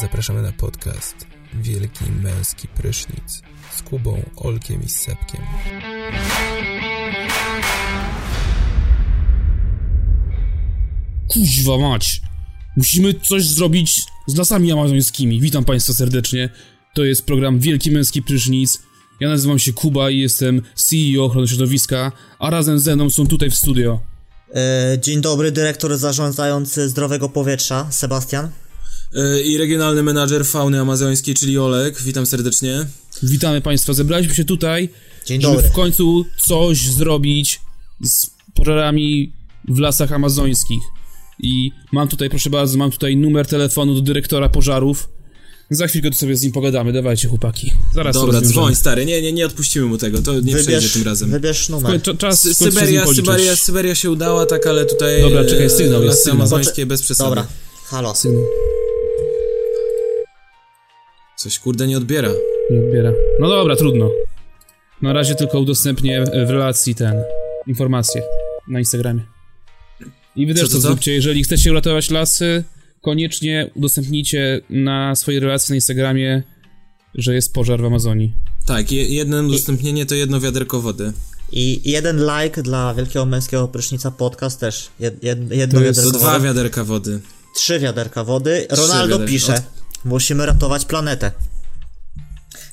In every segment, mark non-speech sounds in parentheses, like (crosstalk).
Zapraszamy na podcast Wielki Męski Prysznic z Kubą, Olkiem i Sepkiem. Kuźwa mać! Musimy coś zrobić z lasami amazońskimi. Witam Państwa serdecznie. To jest program Wielki Męski Prysznic. Ja nazywam się Kuba i jestem CEO ochrony środowiska, a razem ze mną są tutaj w studio. E, Dzień dobry, dyrektor zarządzający zdrowego powietrza, Sebastian. E, I regionalny menadżer fauny amazońskiej, czyli Olek. Witam serdecznie. Witamy Państwa. Zebraliśmy się tutaj, Dzień żeby dobry. w końcu coś zrobić z pożarami w lasach amazońskich. I mam tutaj, proszę bardzo, mam tutaj numer telefonu do dyrektora pożarów. Za chwilkę tu sobie z nim pogadamy. Dawajcie, chłopaki. Zaraz to Dobra, dzwoń stary, nie, nie, nie odpuścimy mu tego, to nie przejdzie tym razem. wybierz numer. Cza- Czas Sy- Syberia. Syberia, Syberia się udała, tak, ale tutaj Dobra, czekaj, e, sygnał jest, lasy sygnał. amazońskie bez przesady. Dobra, halo. Coś kurde nie odbiera. Nie odbiera. No dobra, trudno. Na razie tylko udostępnię w relacji ten informacje na Instagramie. I wy Co, też co, to co? zróbcie. Jeżeli chcecie uratować lasy, koniecznie udostępnijcie na swojej relacji na Instagramie, że jest pożar w Amazonii. Tak, je, jedno udostępnienie to jedno wiaderko wody. I jeden like dla Wielkiego Męskiego Prysznica Podcast też. Jed, jed, jedno To jest- To wiaderko dwa wody. wiaderka wody. Trzy wiaderka wody. Ronaldo wiaderka. pisze, musimy ratować planetę.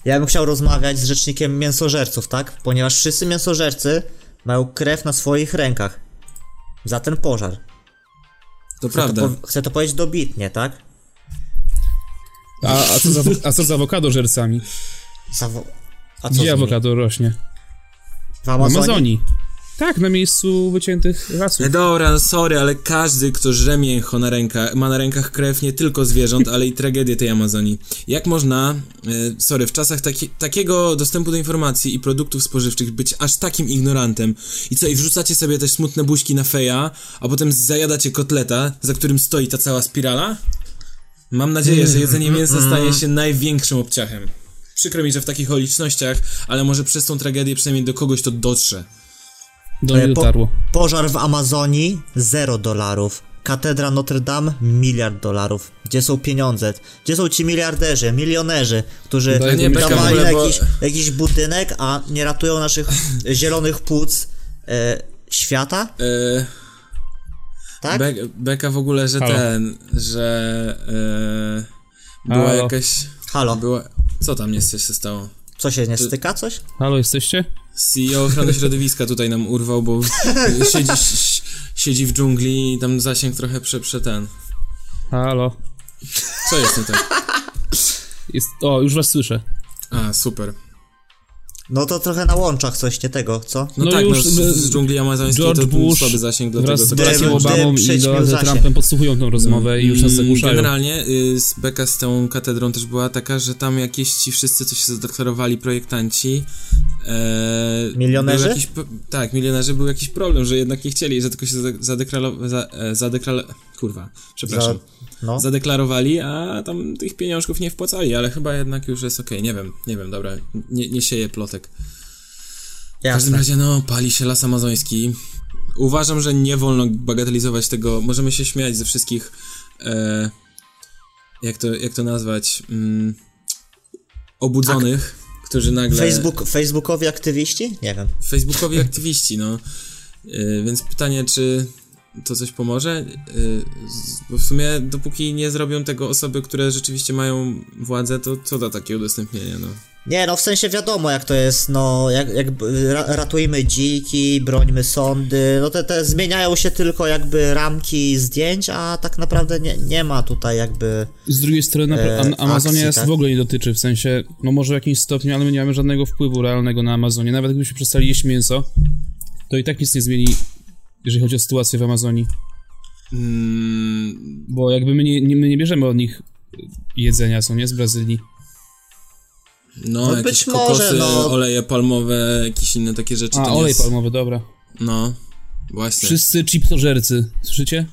Ja bym chciał rozmawiać z rzecznikiem mięsożerców, tak? Ponieważ wszyscy mięsożercy mają krew na swoich rękach. Za ten pożar. To Chcę prawda. to, po, chcę to powiedzieć dobitnie, tak? A, a, co, z awo- a co z awokadożercami? Zawo- A co Gdzie awokado rośnie? W W Amazonii? Tak, na miejscu wyciętych lasów. No dobra, no sorry, ale każdy, kto żre mięcho na rękach, ma na rękach krew nie tylko zwierząt, ale i tragedię tej Amazonii. Jak można, e, sorry, w czasach taki, takiego dostępu do informacji i produktów spożywczych być aż takim ignorantem? I co, i wrzucacie sobie też smutne buźki na feja, a potem zajadacie kotleta, za którym stoi ta cała spirala? Mam nadzieję, że jedzenie mięsa stanie się największym obciachem. Przykro mi, że w takich okolicznościach, ale może przez tą tragedię przynajmniej do kogoś to dotrze. Do mnie E, po- dotarło. Pożar w Amazonii 0 dolarów. Katedra Notre Dame miliard dolarów. Gdzie są pieniądze? Gdzie są ci miliarderzy, milionerzy, którzy nie, dawali na ogóle, bo- jakiś, jakiś budynek, a nie ratują naszych (laughs) zielonych płuc e, świata? E, Tak? Be Beka w ogóle, że Halo. ten, że e, była Halo. jakaś. Halo, Była. Co tam jest, coś się stało? Co się nie styka coś? Halo, jesteście? CEO ochrony (laughs) środowiska tutaj nam urwał, bo (laughs) siedzi, siedzi w dżungli i tam zasięg trochę prze, prze ten. Halo. Co jest nie tak? Jest... O, już was słyszę. A, super. No to trochę na łączach coś nie tego, co? No, No tak, już, no, z, z dżungli amazońskiej George to był Bush słaby zasięg, Wraz dlatego z Obamą i Donaldem. Trumpem podsłuchują tą rozmowę i już nas zagłuszają. Generalnie y, z beka z tą katedrą też była taka, że tam jakieś ci wszyscy, co się zadeklarowali projektanci. E, Milionerzy? był Jakiś, tak, milionerzy był jakiś problem, że jednak nie chcieli, że tylko się zade- zadeklaro- za, e, zadeklar... Kurwa, przepraszam. No. Zadeklarowali, a tam tych pieniążków nie wpłacali, ale chyba jednak już jest okej, nie wiem, nie wiem, dobra, nie, nie sieję plotek. W każdym Jasne. razie, no, pali się las amazoński. Uważam, że nie wolno bagatelizować tego. Możemy się śmiać ze wszystkich. E, jak, to, jak to nazwać? Mm, obudzonych, którzy nagle. Facebook, Facebookowi aktywiści? Nie wiem. Facebookowi aktywiści, no. E, więc pytanie, czy to coś pomoże? Z- bo w sumie, dopóki nie zrobią tego osoby, które rzeczywiście mają władzę, to co da takie udostępnienie, no. Nie, no w sensie wiadomo jak to jest, no jak, jak ra, ratujmy dziki, brońmy sądy, no te, te zmieniają się tylko jakby ramki zdjęć, a tak naprawdę nie, nie ma tutaj jakby... Z drugiej strony E, Am- Amazonia akcji, tak? w ogóle nie dotyczy, w sensie, no może w jakimś stopniu, ale my nie mamy żadnego wpływu realnego na Amazonię. Nawet gdybyśmy przestali jeść mięso, to i tak nic nie zmieni, jeżeli chodzi o sytuację w Amazonii. Mm, Bo jakby my nie, nie, my nie bierzemy od nich jedzenia, co nie, z Brazylii. No, No jakieś być może, kokosy, no. oleje palmowe, jakieś inne takie rzeczy. A, olej jest... palmowy, dobra. No, właśnie. Wszyscy chiptożercy, słyszycie?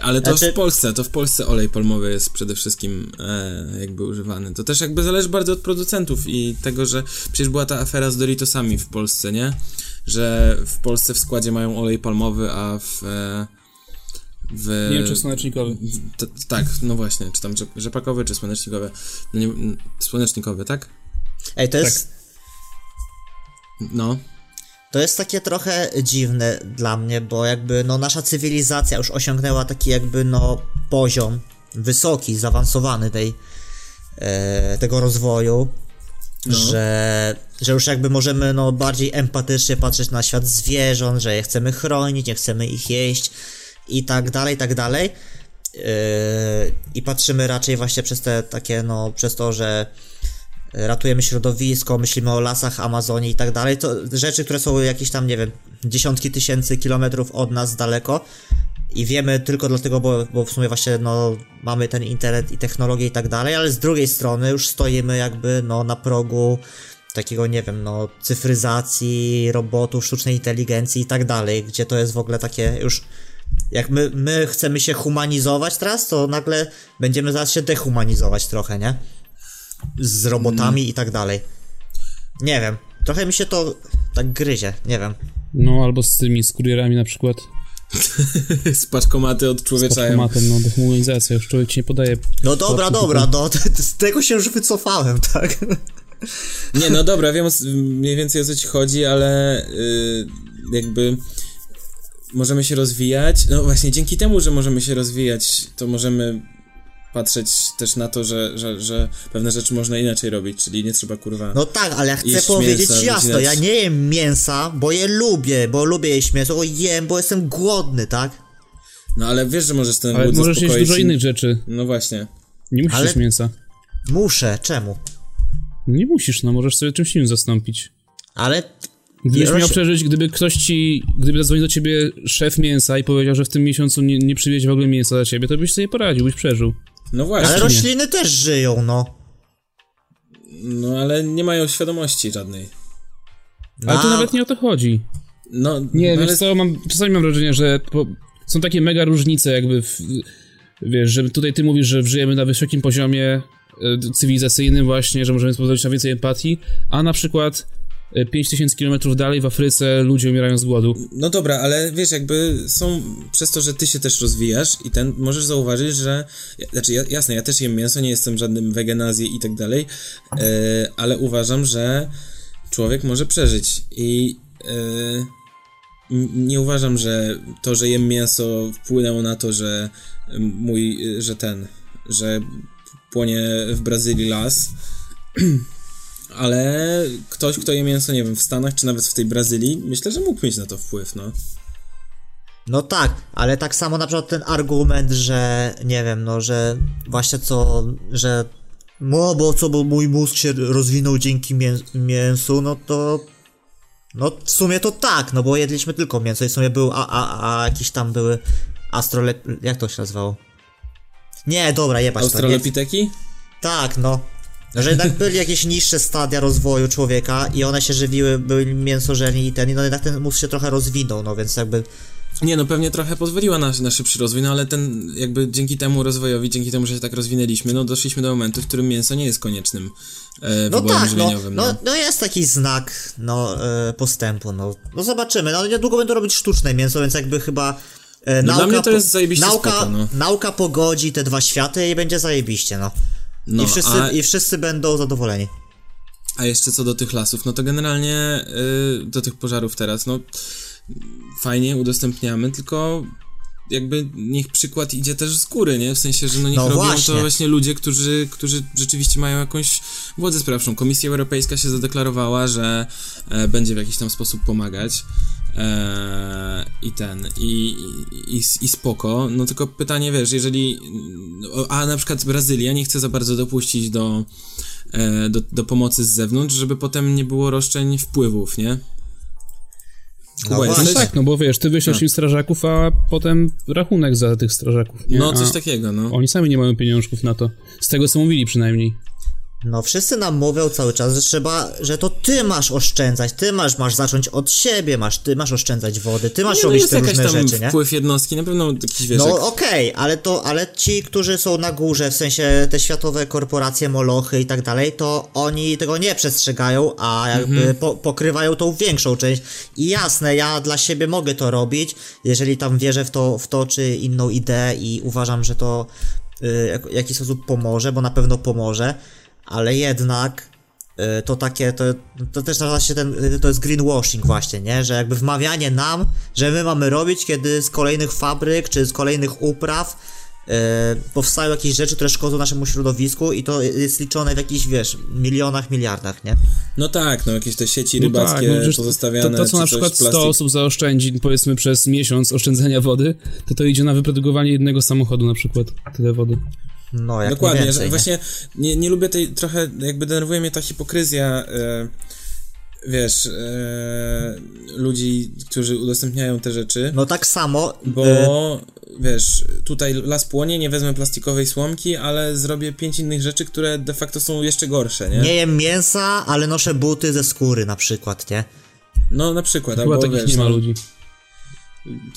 Ale to Znaczy- w Polsce, to w Polsce olej palmowy jest przede wszystkim e, jakby używany. To też jakby zależy bardzo od producentów i tego, że przecież była ta afera z Doritosami w Polsce, nie? Że w Polsce w składzie mają olej palmowy, a w, e, w... Nie wiem, czy słonecznikowy. t- tak, no właśnie, czy tam rzep- rzepakowy, czy słonecznikowy. No nie, słonecznikowy, tak? Ej, to jest, No. to jest takie trochę dziwne dla mnie, bo jakby no nasza cywilizacja już osiągnęła taki jakby no poziom wysoki, zaawansowany tej, e, tego rozwoju, No. że, że już jakby możemy no bardziej empatycznie patrzeć na świat zwierząt, że je chcemy chronić, nie chcemy ich jeść i tak dalej, i tak dalej. Yy, I patrzymy raczej właśnie przez te takie, no, przez to, że ratujemy środowisko, myślimy o lasach Amazonii i tak dalej, to rzeczy, które są jakieś tam, nie wiem, dziesiątki tysięcy kilometrów od nas daleko i wiemy tylko dlatego, bo, bo w sumie właśnie, no, mamy ten internet i technologię i tak dalej, ale z drugiej strony już stoimy jakby, no, na progu takiego, nie wiem, no, cyfryzacji, robotów, sztucznej inteligencji i tak dalej, gdzie to jest w ogóle takie już jak my, my chcemy się humanizować teraz, to nagle będziemy zaraz się dehumanizować trochę, nie? Z robotami i tak dalej. Nie wiem. Trochę mi się to tak gryzie, nie wiem. No, albo z tymi z kurierami na przykład. (laughs) Z paczkomaty od Z człowieczają. paczkomatem, no, dehumanizacja, już człowiek ci nie podaje. No dobra, dobra, no z tego się już wycofałem, tak? (laughs) Nie, no dobra, wiem mniej więcej o co ci chodzi, ale y, jakby możemy się rozwijać. No właśnie, dzięki temu, że możemy się rozwijać, to możemy patrzeć też na to, że, że, że pewne rzeczy można inaczej robić, czyli nie trzeba kurwa. No tak, ale ja chcę powiedzieć mięsa, jasno, wycinać- ja nie jem mięsa, bo je lubię, bo lubię jeść mięso, o jem, bo jestem głodny, tak? No ale wiesz, że możesz ten Ale głód możesz jeść dużo i- innych rzeczy. No właśnie. Nie musisz Ale- jeść mięsa. Muszę, czemu? Nie musisz, no, możesz sobie czymś innym zastąpić. Ale Gdybyś miał przeżyć, gdyby ktoś ci, gdyby zadzwonił do ciebie szef mięsa i powiedział, że w tym miesiącu nie, nie przywiezie w ogóle mięsa dla ciebie, to byś sobie poradził, byś przeżył. No właśnie. Ale rośliny też żyją, no. No ale nie mają świadomości żadnej. Ale to nawet nie o to chodzi. No, Nie, no, wiesz ale... co, mam, czasami mam wrażenie, że po, są takie mega różnice jakby w, wiesz, że tutaj ty mówisz, że żyjemy na wysokim poziomie e, cywilizacyjnym właśnie, że możemy pozwolić na więcej empatii, a na przykład 5000 km dalej w Afryce ludzie umierają z głodu. No dobra, ale wiesz, jakby są przez to, że ty się też rozwijasz i ten możesz zauważyć, że. Znaczy, ja, jasne, ja też jem mięso, nie jestem żadnym weganazji i tak dalej, e, ale uważam, że człowiek może przeżyć i. E, nie uważam, że to, że jem mięso wpłynęło na to, że mój, że ten, że płonie w Brazylii las, (clears throat) ale ktoś, kto je mięso, nie wiem, w Stanach czy nawet w tej Brazylii, myślę, że mógł mieć na to wpływ, no. No tak, ale tak samo na przykład ten argument, że nie wiem, no, że właśnie co, że no bo co, bo mój mózg się rozwinął dzięki mię mięsu, no to no w sumie to tak, no bo jedliśmy tylko mięso i w sumie był, a, a, a jakieś tam były astrolep... jak to się nazywało? Nie, dobra, jebać to, nie, Australopiteki? tak, no. Że jednak byli jakieś niższe stadia rozwoju człowieka i one się żywiły, były mięsożerni i ten, i no jednak ten mózg się trochę rozwinął, no więc jakby Nie, no pewnie trochę pozwoliła na, na szybszy rozwój, no ale ten, jakby dzięki temu rozwojowi, dzięki temu, że się tak rozwinęliśmy, no doszliśmy do momentu, w którym mięso nie jest koniecznym e, No tak, no, żywieniowym, no, no jest taki znak, no, e, postępu, no. No zobaczymy, no niedługo będą robić sztuczne mięso, więc jakby chyba e, No nauka, dla mnie to jest zajebiście nauka, spoko, no. nauka pogodzi te dwa światy i będzie zajebiście, no. No, I, wszyscy, a, I wszyscy będą zadowoleni. a jeszcze co do tych lasów, no to generalnie y, do tych pożarów teraz, no fajnie udostępniamy, tylko jakby niech przykład idzie też z góry, nie? W sensie, że no niech No robią właśnie. to właśnie ludzie, którzy, którzy rzeczywiście mają jakąś władzę sprawczą. Komisja Europejska się zadeklarowała, że e, będzie w jakiś tam sposób pomagać. E, I ten, i, i, i, i spoko. No tylko pytanie, wiesz, jeżeli. no, A na przykład Brazylia nie chce za bardzo dopuścić do, e, do, do pomocy z zewnątrz, żeby potem nie było roszczeń wpływów, nie? Kuba, No jesteś? właśnie. Tak, no bo wiesz, ty wyślesz No. im strażaków, a potem rachunek za tych strażaków. Nie? No, coś a takiego, no. Oni sami nie mają pieniążków na to. Z tego, co mówili przynajmniej. No wszyscy nam mówią cały czas, że trzeba, że to ty masz oszczędzać, ty masz, masz zacząć od siebie, masz, ty masz oszczędzać wody, ty masz Nie, no robić jest te różne tam rzeczy, nie? wpływ jednostki, na pewno jakiś wiesz, No okej, ale to, ale ci, którzy są na górze, w sensie te światowe korporacje, molochy i tak dalej, to oni tego nie przestrzegają, a jakby Mhm. po, pokrywają tą większą część. I jasne, ja dla siebie mogę to robić, jeżeli tam wierzę w to, w to czy inną ideę i uważam, że to y, jak- w jakiś sposób pomoże, bo na pewno pomoże, ale jednak y, to takie, to, to też nazywa się ten, y, to jest greenwashing właśnie, nie? Że jakby wmawianie nam, że my mamy robić, kiedy z kolejnych fabryk, czy z kolejnych upraw y, powstają jakieś rzeczy, które szkodzą naszemu środowisku i to jest liczone w jakichś, wiesz, milionach, miliardach, nie? No tak, no jakieś te sieci No rybackie tak, no pozostawiane, To, to co na przykład 100 plastik. osób zaoszczędzi, powiedzmy przez miesiąc oszczędzania wody, to to idzie na wyprodukowanie jednego samochodu na przykład, tyle wody. No, jak Dokładnie, nie więcej, nie? właśnie nie, nie lubię tej, trochę jakby denerwuje mnie ta hipokryzja, e, wiesz, e, ludzi, którzy udostępniają te rzeczy, No tak samo, bo y, wiesz, tutaj las płonie, nie wezmę plastikowej słomki, ale zrobię pięć innych rzeczy, które de facto są jeszcze gorsze, nie? nie jem mięsa, ale noszę buty ze skóry na przykład, nie? No na przykład, Chyba albo takich wiesz, nie ma no, ludzi.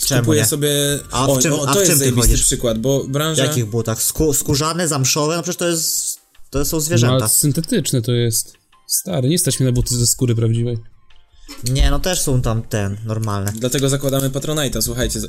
Czemu kupuję nie? sobie, A w o, czym- o, a to w czym jest ty zajebisty chodzisz? przykład, bo W branża... jakich butach? Skó zamszowe? zamszowe? No przecież to jest, to są No, zwierzęta. ale syntetyczne to jest. Stary, nie stać mnie na buty ze skóry prawdziwej. Nie, no też są tam ten, normalne. Dlatego zakładamy Patronite'a, słuchajcie.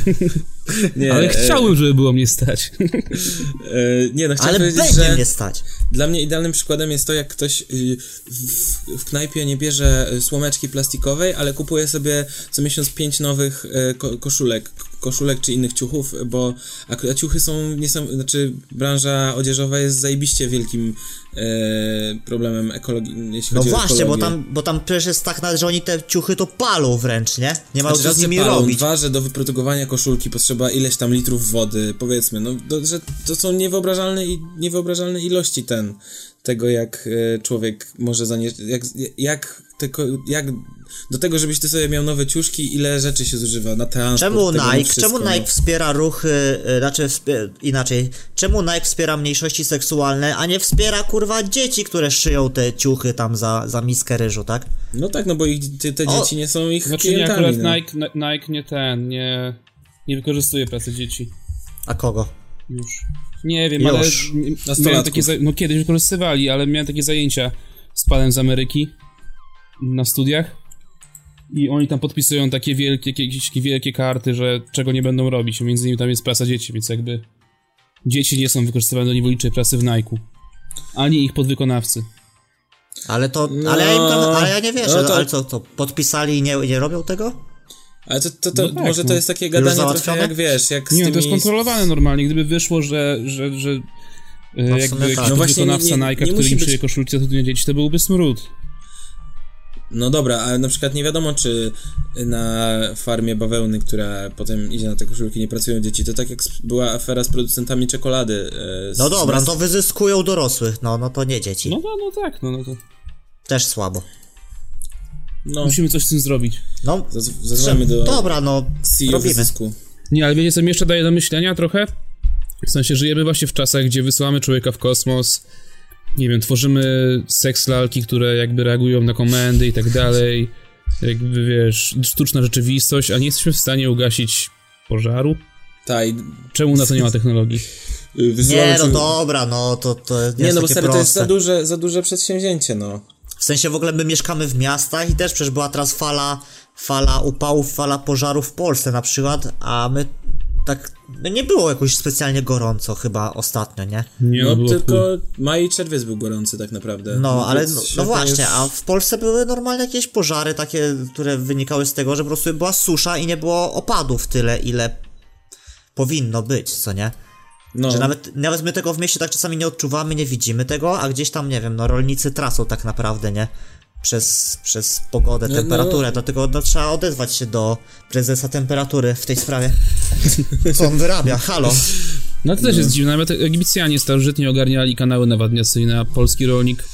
(laughs) nie, Ale e, chciałbym, żeby było mnie stać. E, nie, no chciałem Ale powiedzieć, będzie że mnie stać. dla mnie idealnym przykładem jest to, jak ktoś y, w, w knajpie nie bierze słomeczki plastikowej, ale kupuje sobie co miesiąc pięć nowych e, ko koszulek, koszulek czy innych ciuchów, bo a, a ciuchy są, nie są, znaczy branża odzieżowa jest zajebiście wielkim e, problemem ekologii, jeśli No chodzi o właśnie, bo ekologię. tam, bo tam przecież jest tak że oni te ciuchy to palą wręcz, nie? Nie ma Znaczy, co z nimi palą, robić. Dwa, że do wyprodukowania koszulki potrzeba ileś tam litrów wody, powiedzmy, no, do, że to są niewyobrażalne, i, niewyobrażalne ilości ten, tego, jak e, człowiek może zanieść, jak, jak, tylko, jak do tego, żebyś ty sobie miał nowe ciuszki, ile rzeczy się zużywa na transport, Czemu Nike, wszystko, czemu no. Nike wspiera ruchy, y, znaczy wspie- inaczej, czemu Nike wspiera mniejszości seksualne, a nie wspiera kurwa dzieci, które szyją te ciuchy tam za, za miskę ryżu, tak? No tak, no bo ich, te, te O! dzieci nie są ich Znaczy nie, klientami, akurat no. Nike, Ni- Nike nie ten, nie, nie wykorzystuje pracy dzieci. A kogo? Już. Nie wiem, Już. ale miałem takie, no kiedyś wykorzystywali, ale miałem takie zajęcia z panem z Ameryki na studiach i oni tam podpisują takie wielkie, jakieś takie wielkie karty, że czego nie będą robić, między innymi tam jest praca dzieci, więc jakby dzieci nie są wykorzystywane do niewolniczej pracy w Nike'u. Ani ich podwykonawcy. Ale to, No, ale, ja im to, ale ja nie wierzę, no to- ale co, to podpisali i nie, nie robią tego? Ale to, to, to No tak, może to no. jest takie gadanie trochę jak, wiesz, jak z Nie, no tymi... to jest kontrolowane normalnie. Gdyby wyszło, że, że, że e, w jakby jakiś tak. No nie- podwykonawca nie- który im być- koszulki zatrudnia dzieci, to byłby smród. No dobra, ale na przykład nie wiadomo, czy na farmie bawełny, która potem idzie na te koszulki, nie pracują dzieci. To tak jak była afera z producentami czekolady. e, z- No dobra, z- to wyzyskują dorosłych, no, no to nie dzieci. No, no, no tak, no, no to Też słabo. No, musimy coś z tym zrobić. No, zadzwonimy do dobra, no, CEO robimy. wyzysku. Nie, ale wiecie co mi jeszcze daje do myślenia trochę? W sensie żyjemy właśnie w czasach, gdzie wysyłamy człowieka w kosmos, nie wiem, tworzymy seks lalki, które jakby reagują na komendy i tak dalej, jakby wiesz, sztuczna rzeczywistość, a nie jesteśmy w stanie ugasić pożaru? Tak, i Czemu na to nie ma technologii? (laughs) wysyłamy Nie, no dobra, no to, to nie, no bo takie stary, to jest proste. za duże, za duże przedsięwzięcie, no. W sensie w ogóle my mieszkamy w miastach i też przecież była teraz fala, fala upałów, fala pożarów w Polsce na przykład, a my tak, no nie było jakoś specjalnie gorąco chyba ostatnio, nie? Nie, No tylko maj i czerwiec był gorący tak naprawdę. No, ale więc no, no właśnie, już- a w Polsce były normalnie jakieś pożary takie, które wynikały z tego, że po prostu była susza i nie było opadów tyle, ile powinno być, co nie? No, Że nawet, nawet my tego w mieście tak czasami nie odczuwamy, nie widzimy tego, a gdzieś tam, nie wiem, no rolnicy tracą tak naprawdę, nie? Przez, przez pogodę, No, temperaturę, no. dlatego no, trzeba odezwać się do prezesa temperatury w tej sprawie. (laughs) Co on wyrabia? Halo? No to też jest dziwne, nawet Egipcjanie starożytni ogarniali kanały nawadniacyjne, a polski rolnik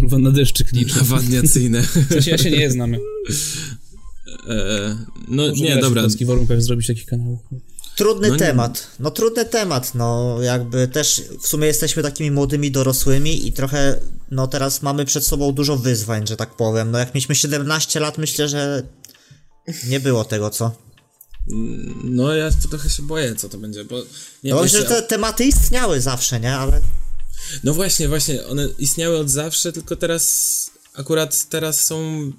kurwa na deszczyk liczy. Nawadniacyjne. (laughs) Sensie ja się nie znam. E, no Może nie, dobra. w polskich warunkach zrobić takich kanałów. Trudny No temat. No trudny temat, no jakby też w sumie jesteśmy takimi młodymi dorosłymi i trochę, no teraz mamy przed sobą dużo wyzwań, że tak powiem. No jak mieliśmy 17 lat, myślę, że nie było tego, co? No ja trochę się boję, co to będzie, bo... Nie, No że te tematy istniały zawsze, nie? Ale No właśnie, właśnie, one istniały od zawsze, tylko teraz, akurat teraz są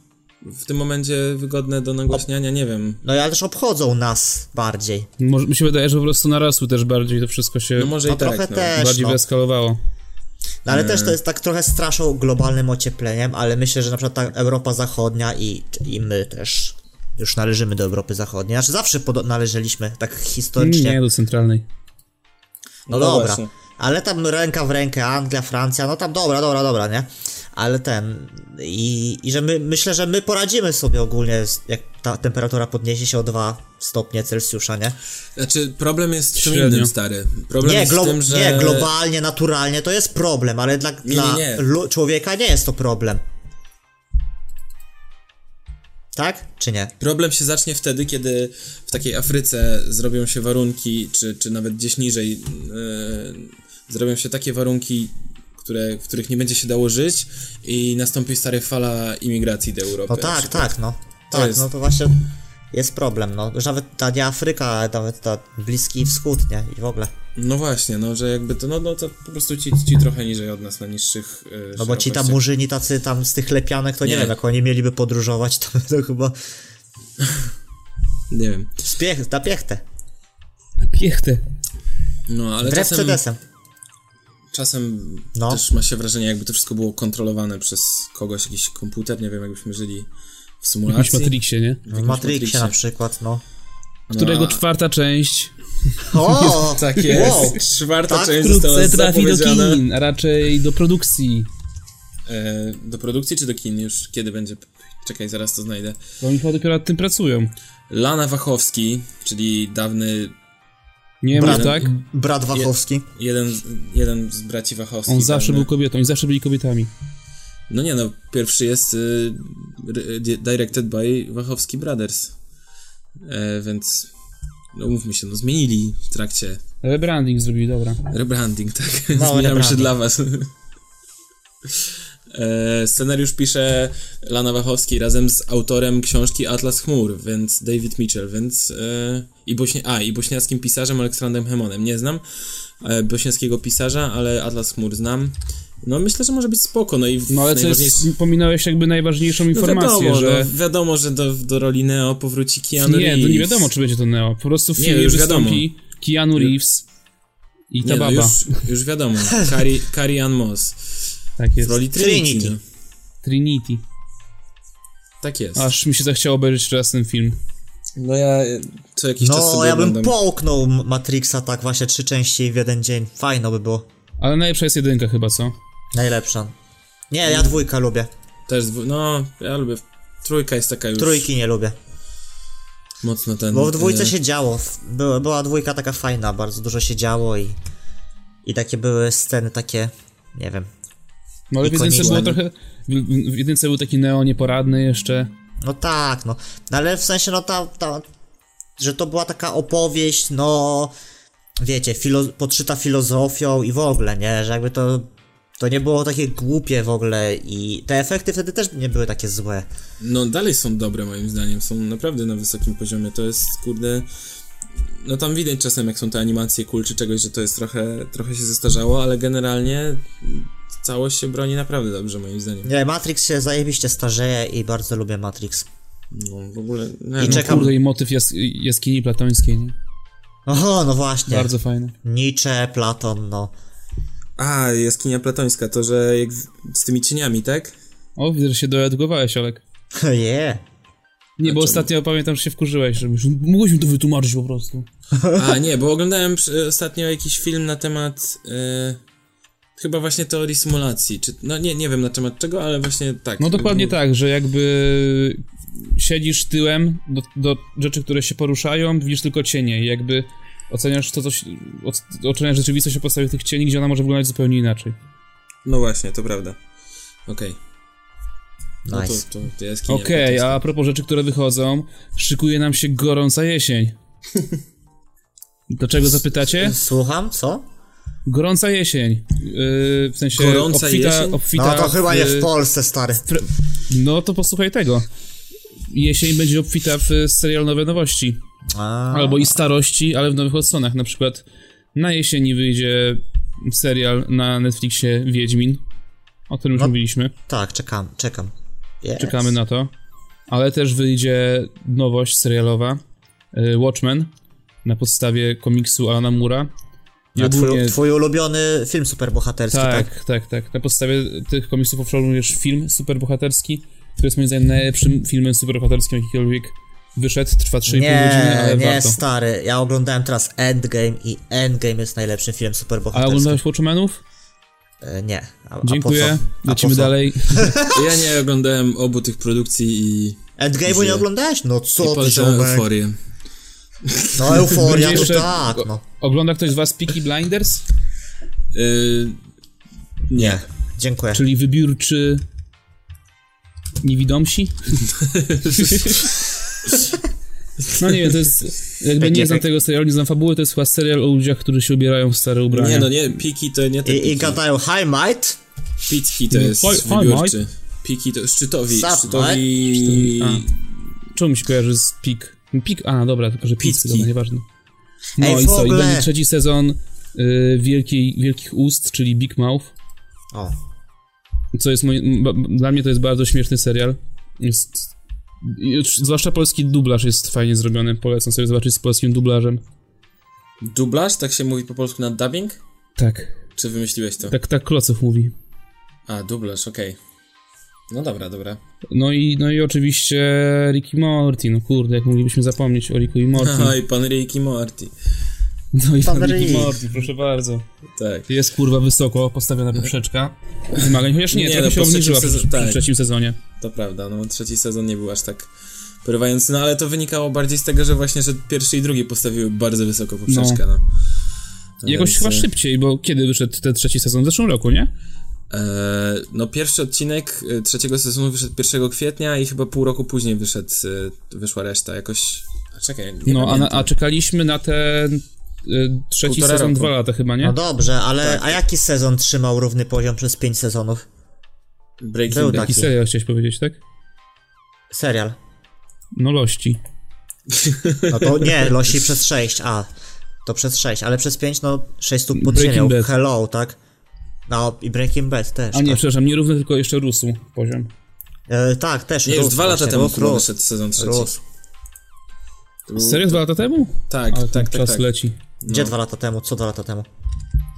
w tym momencie wygodne do nagłaśniania, nie wiem. no ale też obchodzą nas bardziej. Może, mi się wydaje, że po prostu narosły też bardziej, to wszystko się No może No i tak, trochę no. też, bardziej no. wyeskalowało. No ale też to jest tak trochę straszą globalnym ociepleniem, ale myślę, że na przykład ta Europa Zachodnia i, i my też już należymy do Europy Zachodniej. Znaczy zawsze należeliśmy, tak historycznie. Nie, do centralnej. No, No dobra, właśnie. Ale tam ręka w rękę, Anglia, Francja, no tam dobra, dobra, dobra, nie? Ale ten, i, i że my, myślę, że my poradzimy sobie ogólnie, jak ta temperatura podniesie się o 2 stopnie Celsjusza, nie? Znaczy, problem jest w czym Średnio. innym, stary. Problem Nie, jest glo- w tym, że... nie, globalnie, naturalnie to jest problem, ale dla, nie, dla nie. lu- człowieka nie jest to problem. Tak? Czy nie? Problem się zacznie wtedy, kiedy w takiej Afryce zrobią się warunki, czy, czy nawet gdzieś niżej, e, zrobią się takie warunki, które, w których nie będzie się dało żyć i nastąpi stara fala imigracji do Europy. No na tak, tak, no. To Tak, jest- no to właśnie jest problem, no. Że nawet ta nie Afryka, ale nawet ta Bliski Wschód, nie? I w ogóle. No właśnie, no, że jakby to, no, no to po prostu ci, ci trochę niżej od nas, na niższych e, No bo ci tam murzyni tacy tam z tych lepianek, to nie, Nie. wiem, jak oni mieliby podróżować, to, (laughs) to chyba Nie wiem. spiech, na piechtę. Piechtę. No, ale Wbrew czasem. Czasem No. też ma się wrażenie, jakby to wszystko było kontrolowane przez kogoś, jakiś komputer, nie wiem, jakbyśmy żyli w W symulacji. jakimś Matrixie, nie? W Matrixie Matrixie. na przykład, no. Którego a- czwarta część O! (laughs) Tak jest. Wow. Czwarta Tak, część została trafi do kin, a raczej do produkcji. E, do produkcji czy do kin już? Kiedy będzie? Czekaj, zaraz to znajdę. Bo oni chyba dopiero nad tym pracują. Lana Wachowski, czyli dawny Nie Brat, ma tak? brat Wachowski. jeden, z- jeden z braci Wachowskich. On zawsze dawny. był kobietą, oni zawsze byli kobietami. No nie no, pierwszy jest y, directed by Wachowski Brothers. E, więc no umówmy się, no zmienili w trakcie Rebranding zrobili, dobra. rebranding, tak? Mały Zmieniamy rebranding. się dla was. E, scenariusz pisze Lana Wachowski razem z autorem książki Atlas Chmur, więc David Mitchell, więc e, i bośnie, a i bośniackim pisarzem Aleksandrem Hemonem. Nie znam e, bośniackiego pisarza, ale Atlas Chmur znam. No myślę, że może być spoko, no i No ale coś najważniejsze- pominąłeś jakby najważniejszą no informację, wiadomo, że... no, wiadomo, że do, do roli Neo powróci Keanu nie, Reeves. to nie wiadomo, czy będzie to Neo. Po prostu w Nie, filmie już wystąpi Keanu Reeves i ta Nie, no, baba. już, już wiadomo. Carrie Ann Moss Tak w jest. roli Trinity. Trinity. No. Trinity. Tak jest. Aż mi się zachciało obejrzeć raz ten film. No ja e, co jakiś czas No, ja bym oglądam. połknął Matrixa tak właśnie trzy części w jeden dzień. Fajno by było. Ale najlepsza jest jedynka chyba, co? Najlepsza. Nie, ja dwójkę lubię. Też, dwu... no, ja lubię. Trójka jest taka już Trójki nie lubię. mocno ten... Bo w dwójce e, się działo. Była, była dwójka taka fajna, bardzo dużo się działo i. I takie były sceny takie. Nie wiem. No ale w jedynce było trochę... W w jedynce był taki Neo nieporadny jeszcze. No tak, no. no ale w sensie, no ta, ta. Że to była taka opowieść, no. Wiecie, filo podszyta filozofią i w ogóle, nie? Że jakby to. To nie było takie głupie w ogóle i te efekty wtedy też nie były takie złe. No dalej są dobre moim zdaniem, są naprawdę na wysokim poziomie, to jest kurde... No tam widać czasem jak są te animacje kul czy czegoś, że to jest trochę, trochę się zestarzało, ale generalnie całość się broni naprawdę dobrze moim zdaniem. Nie, Matrix się zajebiście starzeje i bardzo lubię Matrix. No w ogóle... Nie, I no, czekam- Kurde, i motyw jas jaskini platońskiej, nie? Oho, no właśnie. Bardzo fajny. Nietzsche, Platon, no. A, jaskinia platońska, to że jak z tymi cieniami, tak? O, widzę, że się doedukowałeś, Olek. (laughs) Je. Nie, bo czemu? ostatnio pamiętam, że się wkurzyłeś, że mogłeś mi to wytłumaczyć po prostu. A, nie, bo oglądałem przy- ostatnio jakiś film na temat e, chyba właśnie teorii symulacji, czy, no nie, nie wiem na temat czego, ale właśnie tak. No dokładnie Był- tak, że jakby siedzisz tyłem do, do rzeczy, które się poruszają, widzisz tylko cienie i jakby oceniasz to, co się, oceniasz rzeczywistość o podstawie tych cieni, gdzie ona może wyglądać zupełnie inaczej. No właśnie, to prawda. Okej. No Nice. to, to, to jaskinia Okej, platońska. a propos rzeczy, które wychodzą, szykuje nam się gorąca jesień. (laughs) Do czego zapytacie? Słucham, co? Gorąca jesień. Yy, w sensie Gorąca obfita, jesień? obfita No to chyba nie w- w Polsce, stary. No to posłuchaj tego. Jesień będzie obfita w serial Nowe Nowości. A, Albo i starości, ale w nowych odsłonach. Na przykład na jesieni wyjdzie serial na Netflixie Wiedźmin, o którym już No. mówiliśmy. Tak, czekam, czekam. Yes. Czekamy na to. Ale też wyjdzie nowość serialowa y, Watchmen na podstawie komiksu Alana Mura. I A twój, ogólnie- twój ulubiony film superbohaterski, tak? tak, tak, tak. Na podstawie tych komiksów powstał również film superbohaterski, który jest moim zdaniem najlepszym filmem superbohaterskim jakikolwiek wyszedł. Trwa 3,5 godziny, ale Nie, nie, warto. stary. Ja oglądałem teraz Endgame i Endgame jest najlepszym filmem A superbohaterskim. oglądałeś Watchmenów? E, Nie. A, Dziękuję. A Lecimy dalej. (laughs) Ja nie oglądałem obu tych produkcji i, Endgame'u nie oglądałeś? No i co ty, ziomek? euforię. No euforia to jeszcze- tak, no. Ogląda ktoś z was Peaky Blinders? Yy, Nie. Dziękuję. Czyli wybiórczy niewidomsi? (laughs) (laughs) No nie wiem, to jest... Jakby nie znam tego serialu, nie znam fabuły, to jest chyba serial o ludziach, którzy się ubierają w stare ubrania. nie, no nie, Piki to nie te I, I Piki. gadają hi mate. Picki to Nie, jest hi- hi, wybiórczy. Piki to szczytowi, Sup, szczytowi... A. Czemu mi się kojarzy z Pik? Pik, a dobra, tylko że Pik, Picki. dobra, nieważne. No Ej, i co, i będzie trzeci sezon y, wielkiej, Wielkich Ust, czyli Big Mouth, O. co jest moim, ba- dla mnie to jest bardzo śmieszny serial. Jest, zwłaszcza polski dublaż jest fajnie zrobiony, polecam sobie zobaczyć z polskim dublażem. Dublaż, tak się mówi po polsku na dubbing? Tak, Czy wymyśliłeś to? tak, tak Klocow mówi. A, dublaż, okej. No dobra, dobra. No i, no i oczywiście Ricky Morty, no kurde, jak moglibyśmy zapomnieć o Ricku i Morty. (laughs) Aha, i pan Ricky Morty. No i Rick. Morty, proszę bardzo. Tak. Jest kurwa wysoko postawiona poprzeczka wymagań, chociaż nie, Nie, trochę no, się obniżyła sezon- przy tak. trzecim sezonie. To prawda, no trzeci sezon nie był aż tak porywający, no ale to wynikało bardziej z tego, że właśnie, że pierwszy i drugi postawiły bardzo wysoko poprzeczkę, no. Jakoś Więc, chyba e, szybciej, bo kiedy wyszedł ten trzeci sezon? W zeszłym roku, nie? E, no pierwszy odcinek e, trzeciego sezonu wyszedł 1 kwietnia i chyba pół roku później wyszedł, wyszła reszta, jakoś... A czekaj, nie No, a, a czekaliśmy na ten trzeci Półtora sezon roku. dwa lata chyba, nie? No dobrze, ale Tak. a jaki sezon trzymał równy poziom przez 5 sezonów? Breaking był Bad. Taki taki. serial chciałeś powiedzieć, tak? Serial. No lości. No to nie, losi przez 6, a. To przez 6, ale przez 5, no 6 stóp pod Breaking ziemią. Bad. Hello, tak? No i Breaking Bad też. A nie, tak. przepraszam, nie równy, tylko jeszcze rósł poziom. E, tak, też. Nie, już rósł dwa lata właśnie, temu rósł, wyszedł sezon trzeci. rósł. Serio, dwa lata temu? Tak, Ale tak, tak, czas tak. leci. Gdzie No. dwa lata temu? Co dwa lata temu?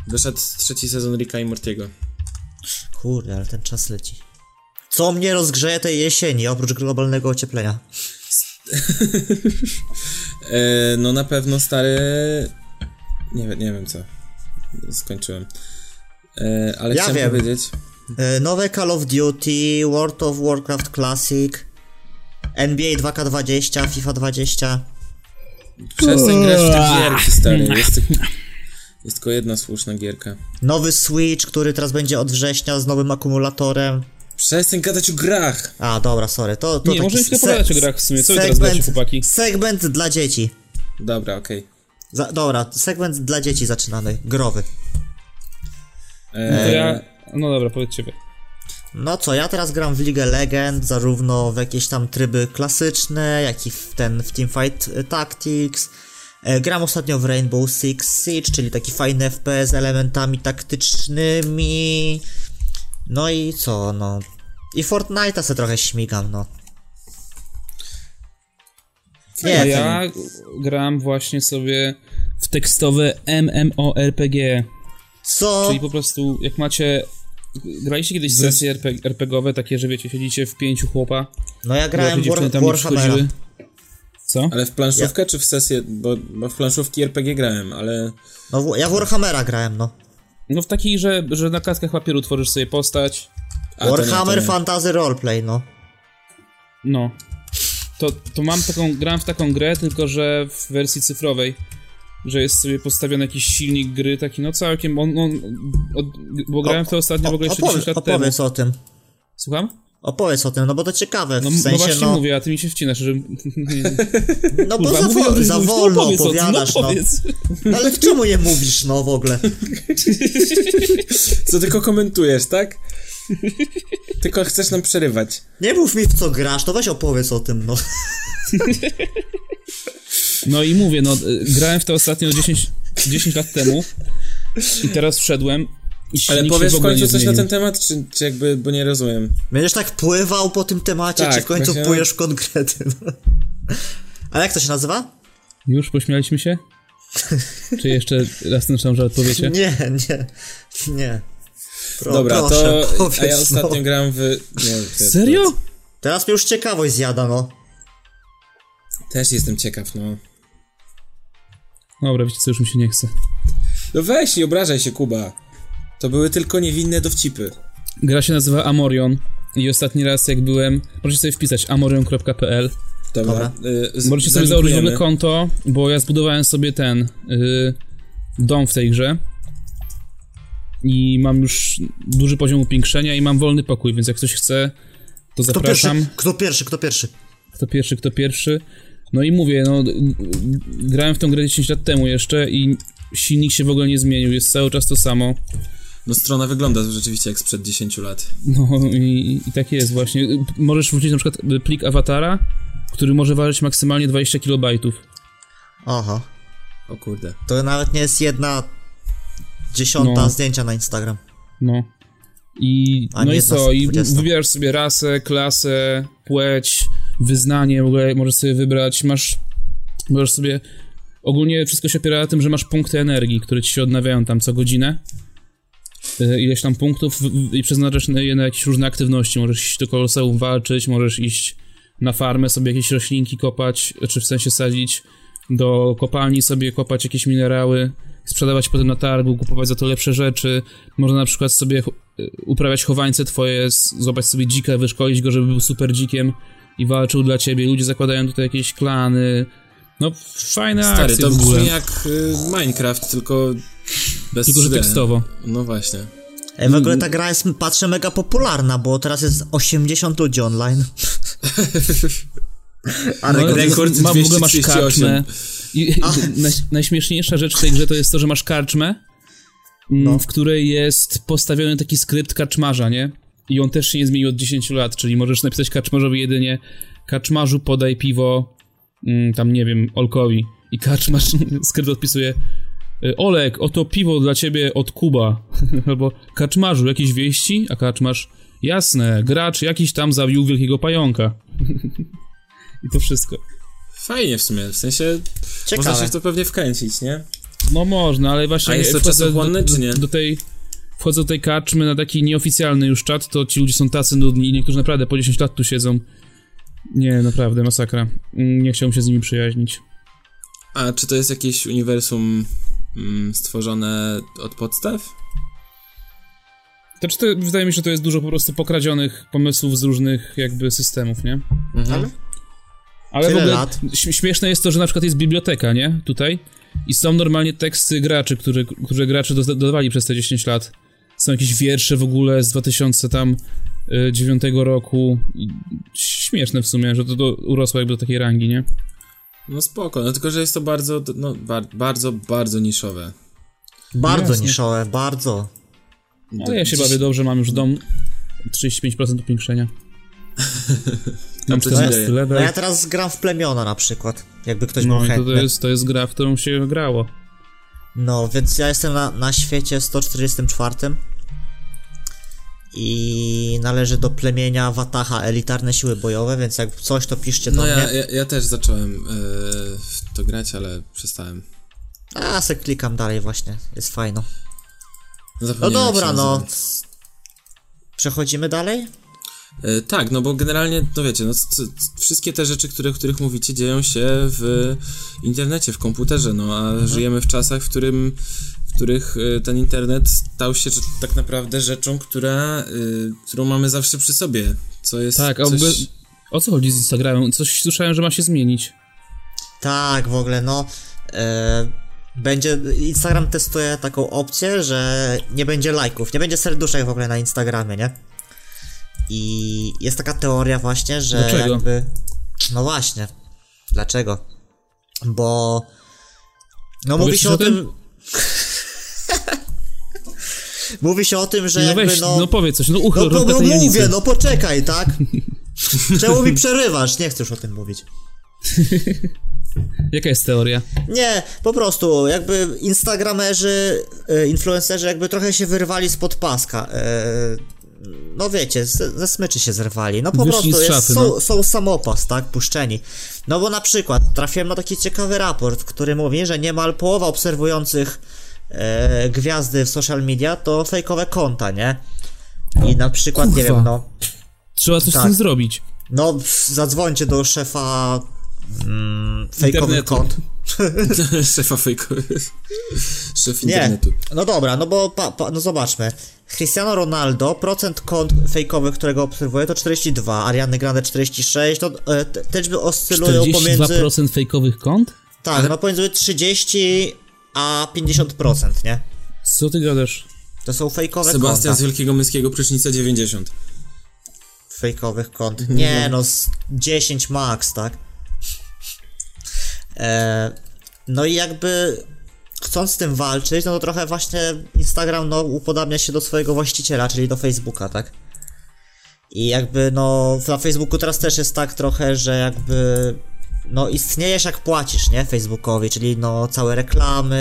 Wyszedł trzeci sezon Ricka i Mortiego. Kurde, ale ten czas leci. Co mnie rozgrzeje tej jesieni, oprócz globalnego ocieplenia? (laughs) E, no na pewno stary... Nie, wiem- nie wiem co. Skończyłem. E, ale Ja chciałem wiem. powiedzieć... E, nowe Call of Duty, World of Warcraft Classic, NBA 2K20, FIFA 20. Przestań grać w te gierki, stary. Jest, jest tylko jedna słuszna gierka. Nowy Switch, który teraz będzie od września z nowym akumulatorem. Przestań gadać o grach! A, dobra, sorry. To, to Nie, taki możemy chwilę pogadać o grach w sumie. Co teraz segment- gracie, chłopaki? Segment dla dzieci. Dobra, okej. Za, dobra, segment dla dzieci zaczynamy. Growy. To E, ja... No dobra, powiedzcie wy. No co, ja teraz gram w League Legend, zarówno w jakieś tam tryby klasyczne, jak i w ten w Teamfight e, Tactics. E, gram ostatnio w Rainbow Six Siege, czyli taki fajny FPS z elementami taktycznymi. No i co, no. I Fortnite'a se trochę śmigam, no. Nie, ja gram właśnie sobie w tekstowe MMORPG. co? Czyli po prostu, jak macie... Graliście kiedyś sesje RP, RPGowe, takie, że wiecie, siedzicie w pięciu chłopa, No ja Grałem w War, tam Warhammera. Co? Ale w planszówkę czy w sesję? Bo, bo w planszówki RPG grałem, ale... No w- ja w Warhammera grałem, no. No w takiej, że, że na kartkach papieru tworzysz sobie postać. A, to nie, to Warhammer nie. Fantasy Roleplay, no. No. To, to mam taką, gram w taką grę, tylko że w wersji cyfrowej. Że jest sobie postawiony jakiś silnik gry, taki no całkiem, on, on od, bo grałem w to ostatnio w ogóle jeszcze 10 opowie- lat temu. opowiedz o tym. Słucham? Opowiedz o tym, no bo to ciekawe, w No, no sensie, właśnie no, mówię, a ty mi się wcinasz, że... (laughs) no bo Kurwa, za, wo- za no wolno powiedz o tym, opowiadasz, no. no. Powiedz. no. Ale czemu nie mówisz, no w ogóle? Co tylko komentujesz, tak? Tylko chcesz nam przerywać. Nie mów mi w co grasz, to weź opowiedz o tym, no. (laughs) No i mówię, no y, grałem w to ostatnio 10, 10 lat temu i teraz wszedłem i Ale powiesz w w końcu coś na ten temat, czy, czy jakby, bo nie rozumiem. Będziesz tak pływał po tym temacie, Tak, czy w końcu właśnie- płyjesz w konkrety, no. A jak to się nazywa? Już pośmialiśmy się? Czy jeszcze raz ten sam żart powiecie? Nie, nie, nie. Pro, Dobra, proszę, to powiedz, a ja ostatnio no. grałem w... Nie, Serio? Teraz mnie już ciekawość zjada, no. Też jestem ciekaw, no. Dobra, wiecie co, już mi się nie chce. No weź, nie obrażaj się, Kuba. To były tylko niewinne dowcipy. Gra się nazywa Amorion i ostatni raz jak byłem, możecie sobie wpisać amorion.pl Dobra. Y, z- Możecie sobie założyć konto, bo ja zbudowałem sobie ten y, dom w tej grze i mam już duży poziom upiększenia i mam wolny pokój, więc jak ktoś chce, to Kto pierwszy, zapraszam. kto pierwszy, kto pierwszy? Kto pierwszy, kto pierwszy. No i mówię, no grałem w tą grę 10 lat temu jeszcze i silnik się w ogóle nie zmienił, jest cały czas to samo. No strona wygląda rzeczywiście jak sprzed 10 lat. No i, i tak jest właśnie. Możesz wrzucić na przykład plik awatara, który może ważyć maksymalnie 20 kilobajtów. Aha. O kurde. To nawet nie jest jedna dziesiąta No. zdjęcia na Instagram. No. I, A no i co? I wybierasz sobie rasę, klasę, płeć, wyznanie, w ogóle możesz sobie wybrać, masz, możesz sobie, ogólnie wszystko się opiera na tym, że masz punkty energii, które ci się odnawiają tam co godzinę. Y, Ileś tam punktów i przeznaczasz na je na jakieś różne aktywności. Możesz iść do koloseum walczyć, możesz iść na farmę sobie jakieś roślinki kopać, czy w sensie sadzić, do kopalni sobie kopać jakieś minerały, sprzedawać potem na targu, kupować za to lepsze rzeczy. Można na przykład sobie y, uprawiać chowańce twoje, złapać sobie dzika, wyszkolić go, żeby był super dzikiem i walczył dla ciebie. Ludzie zakładają tutaj jakieś klany. No, fajne Stary, akcje to w ogóle. brzmi jak y, Minecraft, tylko bez Tylko, że 3D. tekstowo. No właśnie. Ej, w ogóle ta gra jest, patrzę, mega popularna, bo teraz jest 80 ludzi online. (laughs) A No, rekord, rekord ma, w ogóle masz 238. karczmę. I, i, naj, najśmieszniejsza rzecz w tej grze to jest to, że masz karczmę, m, No. w której jest postawiony taki skrypt kaczmarza, nie? I on też się nie zmienił od 10 lat, czyli możesz napisać kaczmarzowi jedynie kaczmarzu podaj piwo, mm, tam nie wiem, Olkowi. I kaczmarz (laughs) skrypt odpisuje y, Olek, oto piwo dla ciebie od Kuba. (laughs) Albo kaczmarzu, jakieś wieści? A kaczmarz, jasne, gracz jakiś tam zabił wielkiego pająka. (laughs) I to wszystko. Fajnie w sumie, w sensie można ciekawe. się w to pewnie wkręcić, nie? No można, ale właśnie... A jest to czasochłonne, czy nie? Do tej... Wchodzę do tej karczmy na taki nieoficjalny już czat, to ci ludzie są tacy nudni i niektórzy naprawdę po 10 lat tu siedzą. Nie, naprawdę, masakra. Mm, Nie chciałbym się z nimi przyjaźnić. A czy to jest jakieś uniwersum mm, stworzone od podstaw? Znaczy, to, wydaje mi się, że to jest dużo po prostu pokradzionych pomysłów z różnych jakby systemów, nie? Ale Ale Tyle w ogóle lat. śm- śmieszne jest to, że na przykład jest biblioteka, nie? Tutaj. I są normalnie teksty graczy, które, które gracze doda- dodawali przez te 10 lat. Są jakieś wiersze w ogóle z 2009 roku. I śmieszne w sumie, że to, to urosło jakby do takiej rangi, nie? No spoko, no tylko, że jest to bardzo, no, bar, bardzo, bardzo niszowe. bardzo Jasne. niszowe, bardzo. Ale ja się Dziś- bawię dobrze, mam już dom 35% upiększenia. (laughs) Mam to ci 14 daje. No level. ja teraz gram w plemiona na przykład, jakby ktoś No był to, chętny. to, jest, to jest gra, w którą się grało. No, więc ja jestem na, na świecie 144 i należy do plemienia Wataha Elitarne Siły Bojowe, więc jak coś to piszcie do No ja, mnie. ja, ja też zacząłem w to grać, ale przestałem. A, se klikam dalej właśnie, jest fajno. No jak dobra, no. Przechodzimy dalej? E, tak, no bo generalnie, no wiecie, no, wszystkie te rzeczy, które, o których mówicie, dzieją się w internecie, w komputerze, no a Mhm. żyjemy w czasach, w, którym, w których e, ten internet stał się tak naprawdę rzeczą, która, e, którą mamy zawsze przy sobie, co jest Tak, a w coś... ogóle o co chodzi z Instagramem? Coś słyszałem, że ma się zmienić. Tak, w ogóle, no. E, będzie. Instagram testuje taką opcję, że nie będzie lajków, nie będzie serduszek w ogóle na Instagramie, nie? I jest taka teoria właśnie, że Dlaczego? jakby... No właśnie. Dlaczego? Bo... No mówi Powiesz się o tym? tym... mówi się o tym, że No jakby weź, no... no powiedz coś, no ucho, No, no, no mówię, no poczekaj, tak? (laughs) Czemu mi przerywasz? Nie chcesz o tym mówić. (laughs) Jaka jest teoria? Nie, po prostu jakby instagramerzy, e, influencerzy jakby trochę się wyrwali spod paska. E, no wiecie, ze, smyczy się zerwali. No po Wyszli prostu jest, szafy, są, no. są samopas, tak, puszczeni. No bo na przykład trafiłem na taki ciekawy raport, który mówi, że niemal połowa obserwujących e, gwiazdy w social media to fejkowe konta, nie? I na przykład, nie Kurwa. wiem, no... Trzeba coś Tak. z tym zrobić. No, zadzwońcie do szefa mm, fejkowych kont. (laughs) Szefa fejkowy. (laughs) Szef Nie, internetu. no dobra, no bo pa, pa, no zobaczmy. Cristiano Ronaldo, procent kont fejkowych, którego obserwuję to 42, Ariany Grande 46, to e, te, te liczby oscylują pomiędzy... 42% fejkowych kont? Tak, no pomiędzy 30 a 50%, nie? Co ty gadasz? To są fejkowe Sebastian z. Wielkiego Męskiego Prysznica 90. Fejkowych kont. Nie, no z 10 max, tak? E, no i jakby chcąc z tym walczyć, no to trochę właśnie Instagram no upodabnia się do swojego właściciela, czyli do Facebooka, tak? I jakby no na Facebooku teraz też jest tak trochę, że jakby no istniejesz jak płacisz, nie? Facebookowi, czyli no całe reklamy,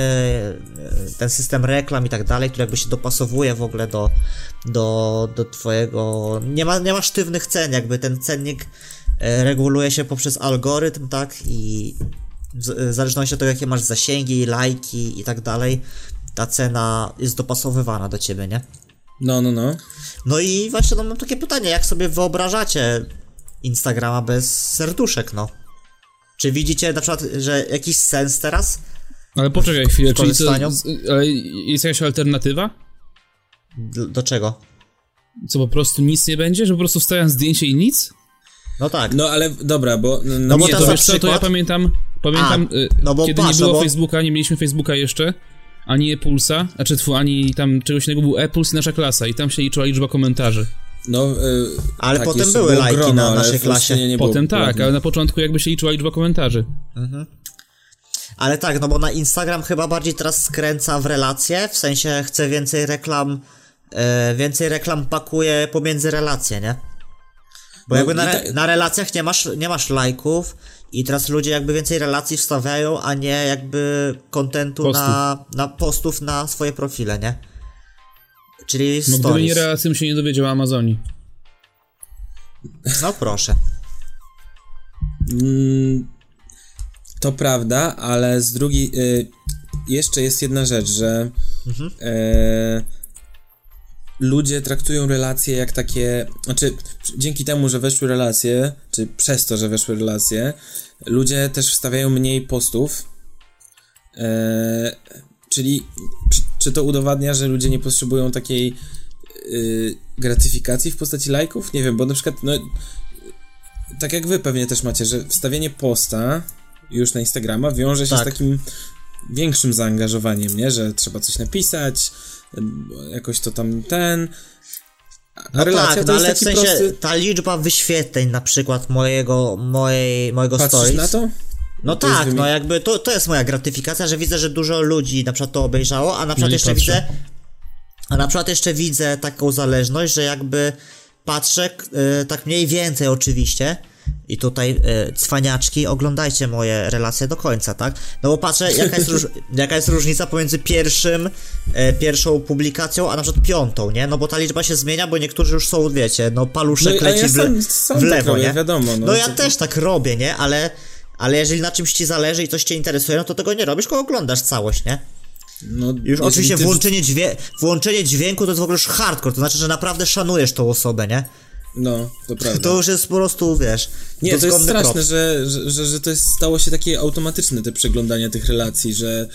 e, ten system reklam i tak dalej, który jakby się dopasowuje w ogóle do, do, do twojego... Nie ma, nie ma sztywnych cen, jakby ten cennik e, reguluje się poprzez algorytm, tak? I w, w zależności od tego, jakie masz zasięgi, lajki i tak dalej, ta cena jest dopasowywana do ciebie, nie? No, no, no. No i właśnie no, mam takie pytanie, jak sobie wyobrażacie Instagrama bez serduszek, no? Czy widzicie na przykład, że jakiś sens teraz? Ale poczekaj chwilę, czyli to, ale jest jakaś alternatywa? Do, do czego? Co, po prostu nic nie będzie? Że po prostu wstawiam zdjęcie i nic? No tak. No ale dobra, bo... No, No bo nie, to wiesz co, to ja przykład- pamiętam, pamiętam, A, y, no bo kiedy patrz, nie było no bo- Facebooka, nie mieliśmy Facebooka jeszcze, ani Pulsa, znaczy tfu, ani tam czegoś innego, był e-puls i nasza klasa i tam się liczyła liczba komentarzy. No, y, Ale tak, potem były lajki grono, na naszej klasie. Nie było Potem tak, ładnie. ale na początku jakby się liczyła liczba komentarzy. Ale tak, no bo na Instagram chyba bardziej teraz skręca w relacje, w sensie chce więcej reklam, e, więcej reklam pakuje pomiędzy relacje, nie? Bo No jakby na, re, tak- na relacjach nie masz, nie masz lajków i teraz ludzie jakby więcej relacji wstawiają, a nie jakby kontentu Postów. na, na postów na swoje profile, nie? Czyli No gdyby nie stories. bym się nie dowiedział o Amazonii. No proszę. Mm, to prawda, ale z drugiej. Y, jeszcze jest jedna rzecz, że e, ludzie traktują relacje jak takie. Znaczy, dzięki temu, że weszły relacje, czy przez to, że weszły relacje, ludzie też wstawiają mniej postów. E, czyli, czy, to udowadnia, że ludzie nie potrzebują takiej y, gratyfikacji w postaci lajków? Nie wiem, bo na przykład, no, tak jak wy pewnie też macie, że wstawienie posta już na Instagrama wiąże się Tak. z takim większym zaangażowaniem, nie? Że trzeba coś napisać, jakoś to tam ten. No relacja tak, no ale w sensie prosty. ta liczba wyświetleń na przykład mojego, mojej, mojego Patrzysz stories. na to? No To tak, no jakby to, to jest moja gratyfikacja, że widzę, że dużo ludzi na przykład to obejrzało, a na przykład nie jeszcze patrzę. widzę. A na przykład jeszcze widzę taką zależność, że jakby patrzę, y, tak mniej więcej oczywiście. I tutaj y, cwaniaczki, oglądajcie moje relacje do końca, tak? No bo patrzę, jaka jest, róż, (laughs) jaka jest różnica pomiędzy pierwszym, e, pierwszą publikacją, a na przykład piątą, nie? No bo ta liczba się zmienia, bo niektórzy już są, wiecie, no paluszek No, leci ja w, sam- sam w tak lewo, robię, nie? wiadomo, no. no ja To- też tak robię, nie? Ale, ale jeżeli na czymś ci zależy i coś cię interesuje, no to tego nie robisz, tylko oglądasz całość, nie? No, Już oczywiście ty- włączenie, dźwię- włączenie dźwięku to jest w ogóle już hardcore, to znaczy, że naprawdę szanujesz tą osobę, nie? No, to (laughs) prawda. To już jest po prostu, wiesz, Nie, to jest straszne, że, że, że, to jest, stało się takie automatyczne, te przeglądania tych relacji, że...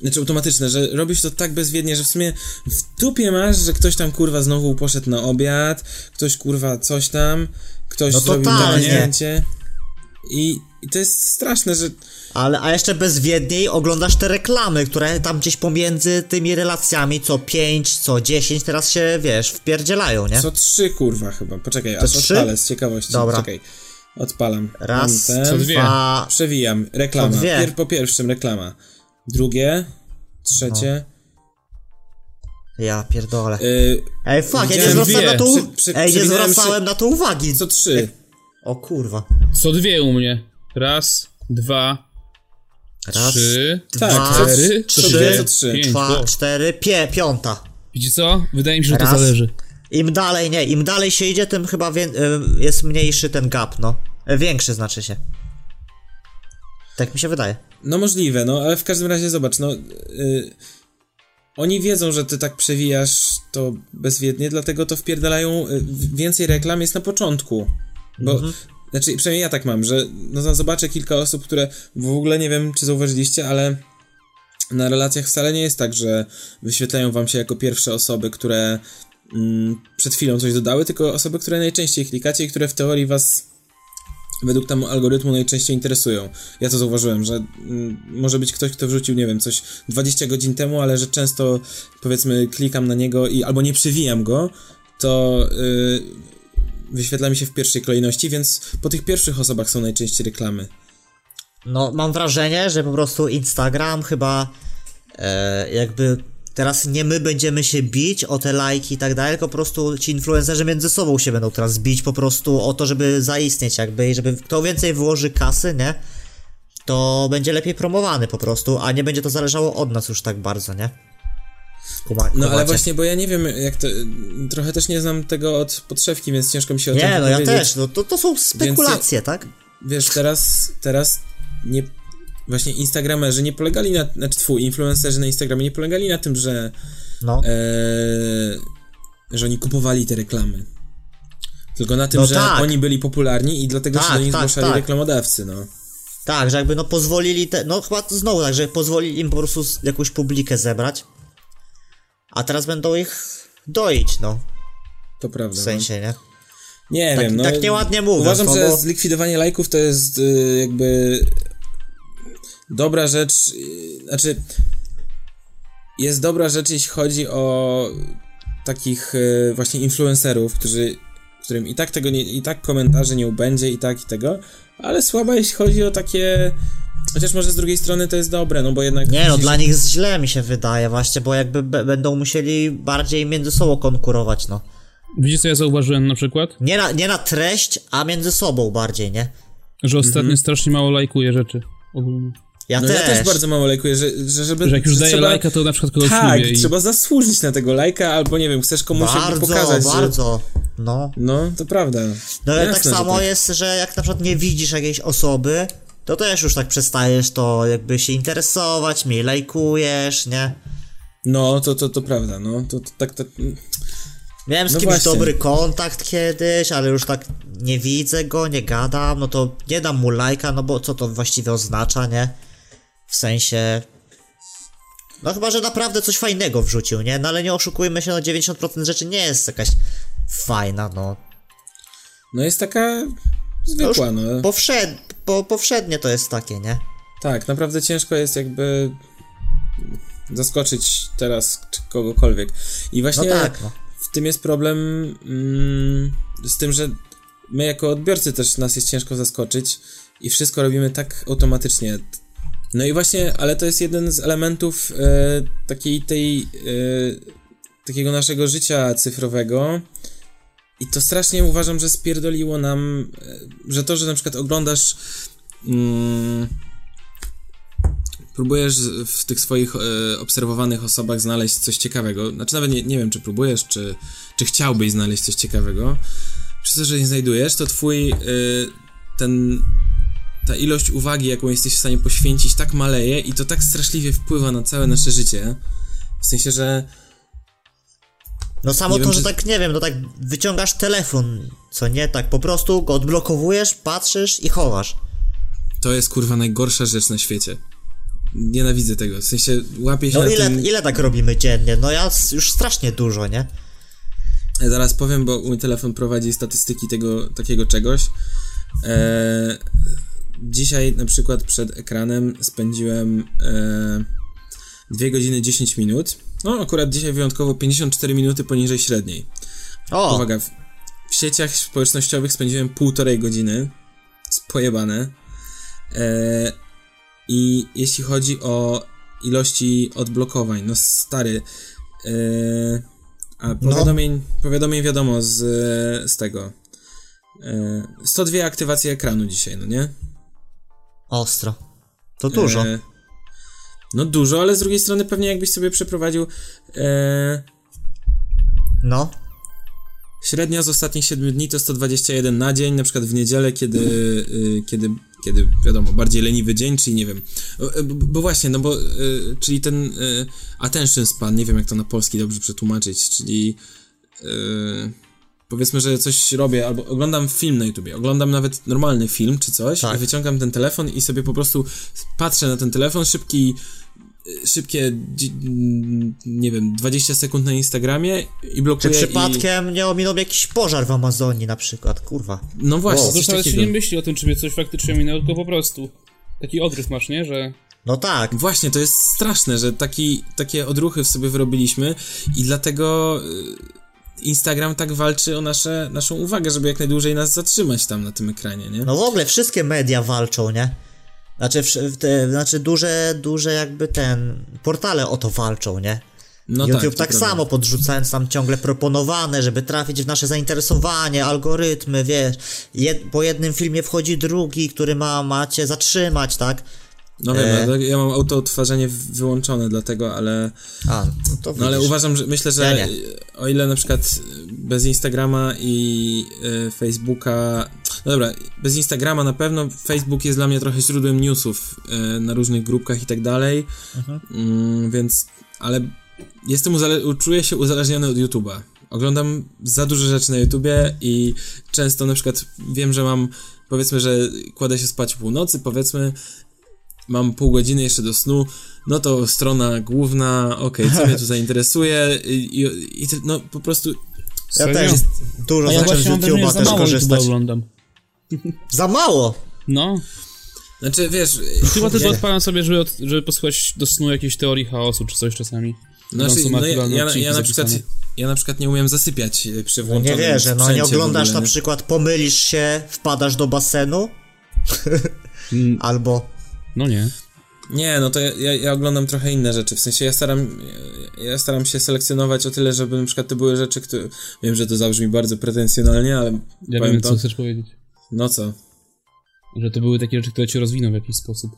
Znaczy automatyczne, że robisz to tak bezwiednie, że w sumie w dupie masz, że ktoś tam kurwa znowu poszedł na obiad, ktoś kurwa coś tam, ktoś No zrobił zdjęcie i, I to jest straszne, że Ale, a jeszcze bezwiedniej oglądasz te reklamy, które tam gdzieś pomiędzy tymi relacjami, co 5, co 10, teraz się, wiesz, wpierdzielają, nie? co trzy kurwa chyba. Poczekaj, Co aż trzy? odpalę z ciekawości. Dobra. Czekaj. Odpalam. Raz, ten. Co dwie. dwa, Przewijam. Reklama. Pier po pierwszym reklama. Drugie. Trzecie. ja pierdolę. Y, Ej, fuck, ja nie zwracałem na to, Przy- przy- ej, nie zwracałem się- na to uwagi. co trzy. O kurwa. Co dwie u mnie. Raz, dwa, Raz, trzy, Tak, dwa, cztery, co trzy, co trzy. pięć. dwa, Wow. cztery, pie, piąta. Wiecie co? Wydaje mi się, że to Raz. zależy. Im dalej, nie, im dalej się idzie, tym chyba y, jest mniejszy ten gap, no. E, Większy znaczy się. Tak mi się wydaje. No możliwe, no ale w każdym razie zobacz, no. Y, oni wiedzą, że ty tak przewijasz to bezwiednie, dlatego to wpierdalają. Y, więcej reklam jest na początku. Bo. Mhm. Znaczy, przynajmniej ja tak mam, że no, za- zobaczę kilka osób, które w ogóle nie wiem, czy zauważyliście, ale na relacjach wcale nie jest tak, że wyświetlają wam się jako pierwsze osoby, które mm, przed chwilą coś dodały, tylko osoby, które najczęściej klikacie i które w teorii was według tam algorytmu najczęściej interesują. Ja to zauważyłem, że mm, może być ktoś, kto wrzucił, nie wiem, coś 20 godzin temu, ale że często powiedzmy klikam na niego i albo nie przewijam go, to yy, wyświetla mi się w pierwszej kolejności, więc po tych pierwszych osobach są najczęściej reklamy. No, mam wrażenie, że po prostu Instagram chyba e, jakby teraz nie my będziemy się bić o te lajki i tak dalej, tylko po prostu ci influencerzy między sobą się będą teraz bić po prostu o to, żeby zaistnieć jakby i żeby kto więcej wyłoży kasy, nie? To będzie lepiej promowany po prostu, a nie będzie to zależało od nas już tak bardzo, nie? Kuma, No ale właśnie, bo ja nie wiem, jak to. Trochę też nie znam tego od podszewki, więc ciężko mi się o tym Nie, no ja też, no to, to są spekulacje, tak? Wiesz, teraz, teraz nie. Właśnie Instagramerzy nie polegali na. Znaczy, twój influencerzy na Instagramie nie polegali na tym, że. No. E, że oni kupowali te reklamy. Tylko na tym, No że tak. oni byli popularni i dlatego się Tak, do nich tak, zgłaszali tak. reklamodawcy, no. Tak, że jakby no pozwolili te, no chyba znowu tak, że pozwolili im po prostu jakąś publikę zebrać, a teraz będą ich doić, no, To prawda. w no. sensie, nie? Nie Tak- wiem, no. tak nieładnie mówiąc, Uważam, no że bo- zlikwidowanie lajków to jest y, jakby dobra rzecz. y, Znaczy, jest dobra rzecz, jeśli chodzi o takich y, właśnie influencerów, którzy, którym i tak tego nie, i tak komentarzy nie ubędzie, i tak i tego, ale słaba jeśli chodzi o takie. Chociaż może z drugiej strony to jest dobre, no bo jednak. Nie no, dla nich źle mi się wydaje właśnie, bo jakby będą musieli bardziej między sobą konkurować, no. Widzicie, co ja zauważyłem na przykład? Nie na, nie na treść, a między sobą bardziej, nie? Że ostatnio strasznie mało lajkuje rzeczy. Ogólnie. Ja No też. ja też bardzo mało lajkuję, że, że żeby. Że jak już że daje trzeba- lajka, to na przykład kogoś Tak, i... trzeba zasłużyć na tego lajka, albo nie wiem, chcesz komuś Bardzo, pokazać, że... bardzo, no. No, to prawda. No ale Jasne, tak że samo tak. jest, że jak na przykład nie widzisz jakiejś osoby, to też już tak przestajesz to jakby się interesować, mniej lajkujesz, nie? No, to, to, to prawda, no, to, to tak, tak... Miałem z No kimś właśnie. dobry kontakt kiedyś, ale już tak nie widzę go, nie gadam, no to nie dam mu lajka, no bo co to właściwie oznacza, nie? W sensie... No chyba, że naprawdę coś fajnego wrzucił, nie? No ale nie oszukujmy się, no 90% rzeczy nie jest jakaś fajna, no. No jest taka zwykła, no. Powszed... Po, powszednie to jest takie, nie? Tak, naprawdę ciężko jest jakby zaskoczyć teraz kogokolwiek. I No właśnie tak, no. w tym jest problem mm, z tym, że my jako odbiorcy też nas jest ciężko zaskoczyć i wszystko robimy tak automatycznie. No i właśnie, ale to jest jeden z elementów e, takiej tej e, takiego naszego życia cyfrowego i to strasznie uważam, że spierdoliło nam, e, że to, że na przykład oglądasz mm, próbujesz w tych swoich e, obserwowanych osobach znaleźć coś ciekawego. Znaczy nawet nie, nie wiem, czy próbujesz, czy, czy chciałbyś znaleźć coś ciekawego. Przez to, że nie znajdujesz, to twój e, ten ta ilość uwagi, jaką jesteś w stanie poświęcić, tak maleje i to tak straszliwie wpływa na całe nasze życie. W sensie, że No samo Nie to, wiem, że czy- tak, nie wiem, no tak wyciągasz telefon, co nie, tak po prostu go odblokowujesz, patrzysz i chowasz. to jest kurwa najgorsza rzecz na świecie. Nienawidzę tego. W sensie łapię się No ile, tym... ile tak robimy dziennie? No ja już strasznie dużo, nie? Ja zaraz powiem, bo mój telefon prowadzi statystyki tego takiego czegoś. Eee, dzisiaj na przykład przed ekranem spędziłem e, 2 godziny 10 minut. No, akurat dzisiaj wyjątkowo 54 minuty poniżej średniej. O, Uwaga, w, w sieciach społecznościowych spędziłem półtorej godziny. Pojebane. E, I jeśli chodzi o ilości odblokowań, no stary. E, a powiadomień, powiadomień wiadomo z, z tego. E, 102 aktywacje ekranu dzisiaj, no nie? ostro. To dużo. E, no dużo, ale z drugiej strony pewnie jakbyś sobie przeprowadził e, No. Średnia z ostatnich 7 dni to 121 na dzień, na przykład w niedzielę, kiedy, y, kiedy, kiedy wiadomo, bardziej leniwy dzień, czyli nie wiem. Y, Bo, bo właśnie, no bo, y, czyli ten y, attention span, nie wiem jak to na polski dobrze przetłumaczyć, czyli powiedzmy, że coś robię, albo oglądam film na YouTubie, oglądam nawet normalny film czy coś Tak. wyciągam ten telefon i sobie po prostu patrzę na ten telefon, szybki szybkie, nie wiem, 20 sekund na Instagramie i Czy blokuję i... przypadkiem nie ominął jakiś pożar w Amazonii na przykład, kurwa. No właśnie, Wow. coś Zresztą nawet się nie myśli o tym, czy mnie coś faktycznie minęło, tylko po prostu. Taki odryw masz, nie? Że No tak. Właśnie, to jest straszne, że taki, takie odruchy w sobie wyrobiliśmy i dlatego y, Instagram tak walczy o nasze, naszą uwagę, żeby jak najdłużej nas zatrzymać tam na tym ekranie, nie? No w ogóle wszystkie media walczą, nie? Znaczy, te, znaczy duże, duże jakby ten, portale o to walczą, nie? No YouTube tak, prawda. samo podrzucając tam ciągle proponowane, żeby trafić w nasze zainteresowanie, algorytmy, wiesz. Jed, po jednym filmie wchodzi drugi, który ma, ma cię zatrzymać, tak? No wiem, e. ja mam auto odtwarzanie wyłączone dlatego, ale... A, no to No ale uważam, że myślę, że Ja o ile na przykład bez Instagrama i y, Facebooka. No dobra, bez Instagrama na pewno. Facebook jest dla mnie trochę źródłem newsów y, na różnych grupkach i tak dalej. Mhm. Mm, więc, ale jestem uzale- czuję się uzależniony od YouTube'a. Oglądam za dużo rzeczy na YouTubie i często na przykład wiem, że mam, powiedzmy, że kładę się spać o północy, powiedzmy, mam pół godziny jeszcze do snu, no to strona główna, okej, co mnie (laughs) tu zainteresuje i, i, i ty- no po prostu Ja Serio? też dużo A ja zacząłem z YouTube'a za też mało korzystać. oglądam. (laughs) Za mało! No. Znaczy, wiesz... Chyba tylko odpalam sobie, żeby, od, żeby posłuchać do snu jakiejś teorii chaosu czy coś czasami. Znaczy, są no ja, ja, ja, na przykład, ja na przykład nie umiem zasypiać e, przy No włączonym nie wierzę, no nie oglądasz ogóle, na nie? przykład, pomylisz się, wpadasz do basenu, (laughs) Mm, albo... No nie. Nie, no to ja, ja, oglądam trochę inne rzeczy, w sensie ja staram, ja, staram się selekcjonować o tyle, żeby na przykład to były rzeczy, które, wiem, że to zabrzmi bardzo pretensjonalnie, ale Ja wiem, to, co chcesz powiedzieć. no co? Że to były takie rzeczy, które cię rozwiną w jakiś sposób.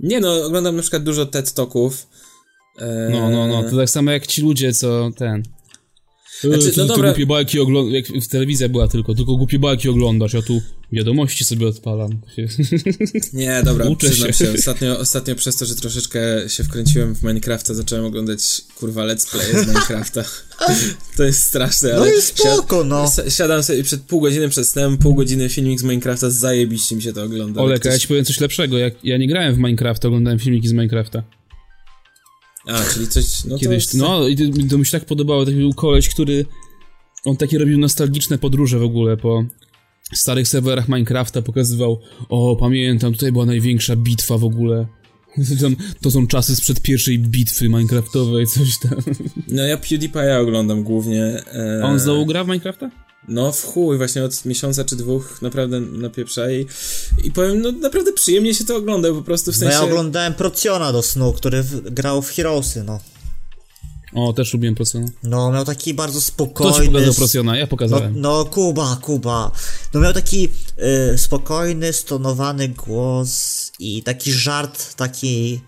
Nie no, oglądam na przykład dużo TED Talków. E, No, no, no. To tak samo jak ci ludzie, co ten. Znaczy, Znaczy, no no dobra. głupie bajki oglądasz, jak w telewizja była tylko, tylko głupie bajki oglądasz, ja tu wiadomości sobie odpalam. (laughs) Nie, dobra, Uczę przyznam się. się. Ostatnio, ostatnio przez to, że troszeczkę się wkręciłem w Minecrafta, zacząłem oglądać, kurwa, let's play z Minecrafta. (laughs) to jest straszne, No ale... i spoko, no. Si- Siadam sobie i przed pół godziny przed snem, pół godziny filmik z Minecrafta, zajebiście mi się to ogląda. Olek, a ja Ktoś- ci powiem coś lepszego, jak ja nie grałem w Minecrafta, oglądałem filmiki z Minecrafta. A, czyli coś, no Kiedyś, to... no i to, to mi się tak podobało, taki był koleś, który, on takie robił nostalgiczne podróże w ogóle po starych serwerach Minecrafta, pokazywał, o pamiętam, tutaj była największa bitwa w ogóle. (laughs) To są czasy sprzed pierwszej bitwy Minecraftowej, coś tam. No ja PewDiePie'a oglądam głównie. E... On znowu gra w Minecrafta? No w chuj, właśnie od miesiąca czy dwóch naprawdę napieprza i, i powiem, no naprawdę przyjemnie się to ogląda, po prostu w No sensie... ja oglądałem Procjona do snu, który w, grał w Heroesy, no. O, też lubiłem Procjona. No, miał taki bardzo Kto ci spokojny... pokazał Procjona? Ja No, pokazałem. no, Kuba, Kuba. No miał taki y, spokojny, stonowany głos i taki żart, taki...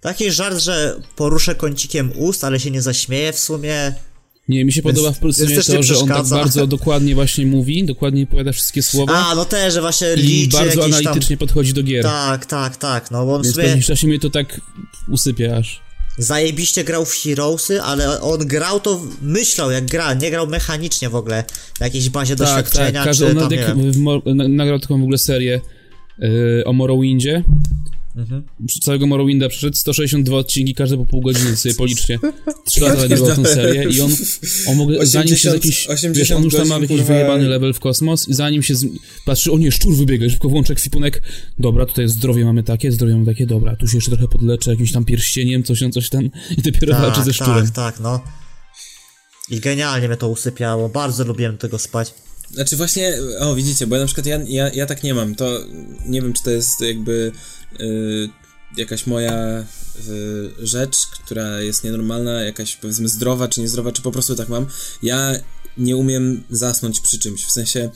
Taki żart, że poruszę kącikiem ust, ale się nie zaśmieję w sumie. Nie, mi się podoba w więc nie to, że on tak bardzo (laughs) dokładnie właśnie mówi, dokładnie powiada wszystkie słowa A, no też, że właśnie i liczy bardzo jakieś tam... analitycznie podchodzi do gier. Tak, tak, tak, no bo on w Więc w sumie pewnym czasie mnie to tak usypia aż. zajebiście grał w Heroesy, ale on grał to, myślał jak gra, nie grał mechanicznie w ogóle, na jakiejś bazie Tak, doświadczenia, tak, każdy, czy tam, nie wiem. w nagrał taką w ogóle serię yy, o Morrowindzie całego Morrowinda przeszedł 162 odcinki, każde po pół godziny sobie policzcie. Trzy lata nagrywał tę serię i on, on mogę, zanim się z 80 jakiś, 80 wiesz, on już tam ma jakiś kurwa. wyjebany level w kosmos i zanim się z, patrzy, o nie, szczur wybiega, szybko włącza ekwipunek, dobra, tutaj zdrowie mamy takie, zdrowie mamy takie, dobra, tu się jeszcze trochę podleczę jakimś tam pierścieniem, coś tam, coś tam i dopiero walczy ze Tak, szczurem. tak, tak, no. I genialnie mnie to usypiało, bardzo lubiłem do tego spać. Znaczy właśnie, o widzicie, bo ja na przykład ja, ja, ja tak nie mam, to nie wiem czy to jest jakby y, jakaś moja y, rzecz, która jest nienormalna, jakaś powiedzmy zdrowa czy niezdrowa, czy po prostu tak mam. Ja nie umiem zasnąć przy czymś, w sensie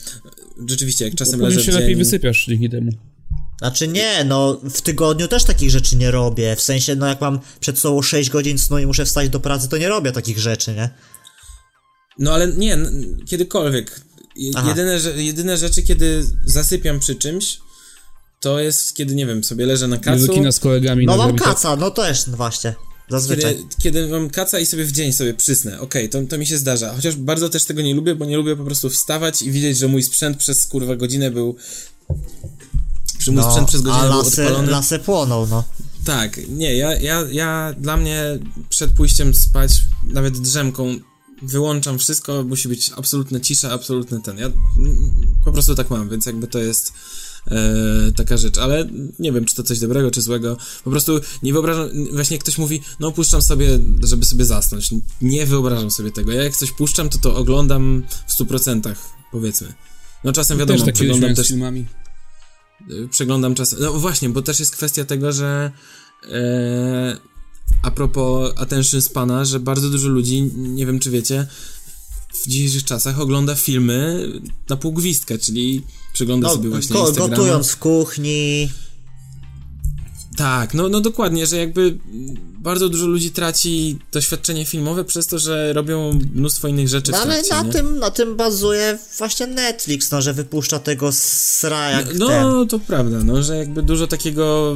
rzeczywiście jak czasem Później leżę się w lepiej dzień... wysypiasz dzięki temu. Znaczy nie, no w tygodniu też takich rzeczy nie robię. W sensie, no jak mam przed sobą 6 godzin snu i muszę wstać do pracy, to nie robię takich rzeczy, nie? No ale nie, kiedykolwiek. Aha. Jedyne, jedyne rzeczy, kiedy zasypiam przy czymś, to jest kiedy, nie wiem, sobie leżę na kacu, kina z kolegami. No mam kaca, no też, no właśnie. Zazwyczaj. Kiedy, kiedy mam kaca i sobie w dzień sobie przysnę, okej, to, to mi się zdarza. Chociaż bardzo też tego nie lubię, bo nie lubię po prostu wstawać i widzieć, że mój sprzęt przez kurwa godzinę był. Że mój No, sprzęt przez a godzinę był lasy, odpalony. lasy płoną, no. Tak, nie, ja, ja, ja dla mnie przed pójściem spać, nawet drzemką, wyłączam wszystko, musi być absolutna cisza, absolutny ten. Ja po prostu tak mam, więc jakby to jest e, taka rzecz, ale nie wiem, czy to coś dobrego, czy złego. Po prostu nie wyobrażam, właśnie ktoś mówi, no puszczam sobie, żeby sobie zasnąć. Nie wyobrażam sobie tego. Ja jak coś puszczam, to to oglądam w 100%, powiedzmy. No czasem wiadomo, też tak przeglądam też filmami. y, przeglądam czasem. No właśnie, bo też jest kwestia tego, że e, a propos attention spana, że bardzo dużo ludzi, nie wiem czy wiecie, w dzisiejszych czasach ogląda filmy na półgwistka, czyli przegląda no sobie właśnie go, Instagrama. gotując w kuchni. Tak, no, no dokładnie, że jakby bardzo dużo ludzi traci doświadczenie filmowe przez to, że robią mnóstwo innych rzeczy No ale trakcie, na nie? tym, na tym bazuje właśnie Netflix, no, że wypuszcza tego sra jak ten. No, to prawda, no, że jakby dużo takiego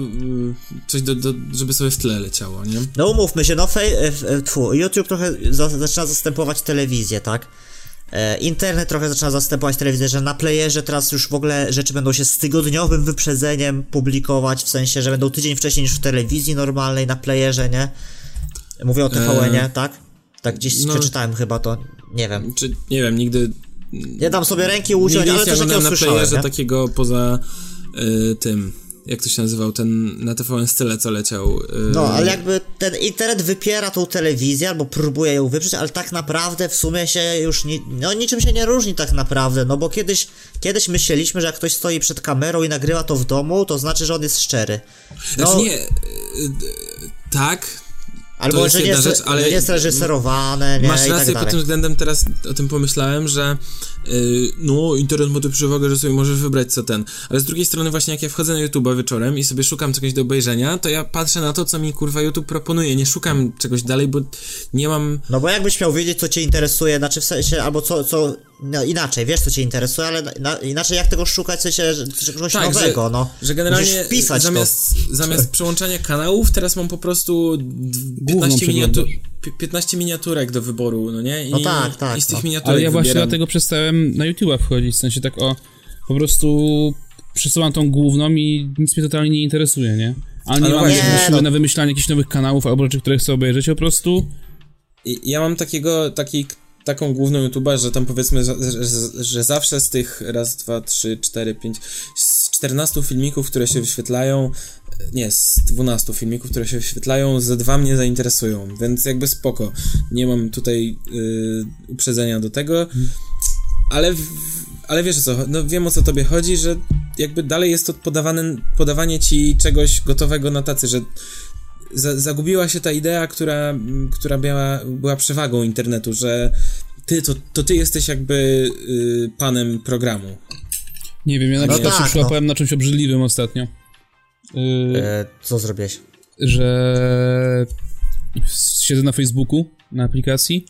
y, coś do, do, żeby sobie w tle leciało, nie? No umówmy się, no fej, e, e, tfu, YouTube trochę za, zaczyna zastępować telewizję, tak? E, internet trochę zaczyna zastępować telewizję, że na playerze teraz już w ogóle rzeczy będą się z tygodniowym wyprzedzeniem publikować, w sensie, że będą tydzień wcześniej niż w telewizji normalnej na playerze, nie? Mówię o TVN-ie, tak? Tak gdzieś no. przeczytałem chyba to, nie wiem. Czy, nie wiem, nigdy Nie dam sobie ręki uciąć, ale coś takiego na słyszałem, playerze nie? takiego poza y, tym, jak to się nazywał, ten na TVN Style, co leciał. y, No, ale jakby ten internet wypiera tą telewizję, albo próbuje ją wyprzeć, ale tak naprawdę w sumie się już ni no, niczym się nie różni tak naprawdę, no bo kiedyś, kiedyś myśleliśmy, że jak ktoś stoi przed kamerą i nagrywa to w domu, to znaczy, że on jest szczery. No, Znaczy nie, y, y, tak, albo jest że, nie jedna jest, rzecz, ale- nie jest reżyserowane, nie, masz tak rację dalej. pod tym względem, teraz o tym pomyślałem, że y, no, internet ma tę przewagę, że sobie możesz wybrać co ten, ale z drugiej strony właśnie jak ja wchodzę na YouTube'a wieczorem i sobie szukam czegoś do obejrzenia, to ja patrzę na to, co mi kurwa YouTube proponuje, nie szukam czegoś dalej, bo nie mam No bo jakbyś miał wiedzieć, co cię interesuje, znaczy w sensie, albo co, co, no inaczej, wiesz, co cię interesuje, ale na, inaczej jak tego szukać, że czegoś Tak, nowego, że, no. że generalnie Musisz wpisać zamiast, zamiast przełączania kanałów, teraz mam po prostu d- 15, miniatu- przeglądasz. pi- 15 miniaturek do wyboru, no nie? I, No tak, tak, I z tych no. miniaturek Ale ja właśnie wybieram. dlatego przestałem na YouTube'a wchodzić, w sensie tak o, po prostu przesuwam tą główną i nic mnie totalnie nie interesuje, nie? Ale nie Ale mam Nie, no. na wymyślanie jakichś nowych kanałów albo rzeczy, które chcę obejrzeć, po prostu I ja mam takiego, taki, taką główną YouTube'a, że tam powiedzmy, że, że, że zawsze z tych raz, dwa, trzy, cztery, pięć, z 14 filmików, które się wyświetlają, nie, z 12 filmików, które się wyświetlają, ze dwa mnie zainteresują, więc jakby spoko. Nie mam tutaj y, uprzedzenia do tego, ale, ale wiesz co, no wiem o co tobie chodzi, że jakby dalej jest to podawane, podawanie ci czegoś gotowego na tacy, że za, zagubiła się ta idea, która, która miała, była przewagą internetu, że ty, to, to ty jesteś jakby y, panem programu. nie wiem, ja na No przykład tak, się przyłapałem na czymś obrzydliwym ostatnio. Yy, E, co zrobiłeś? że siedzę na Facebooku, na aplikacji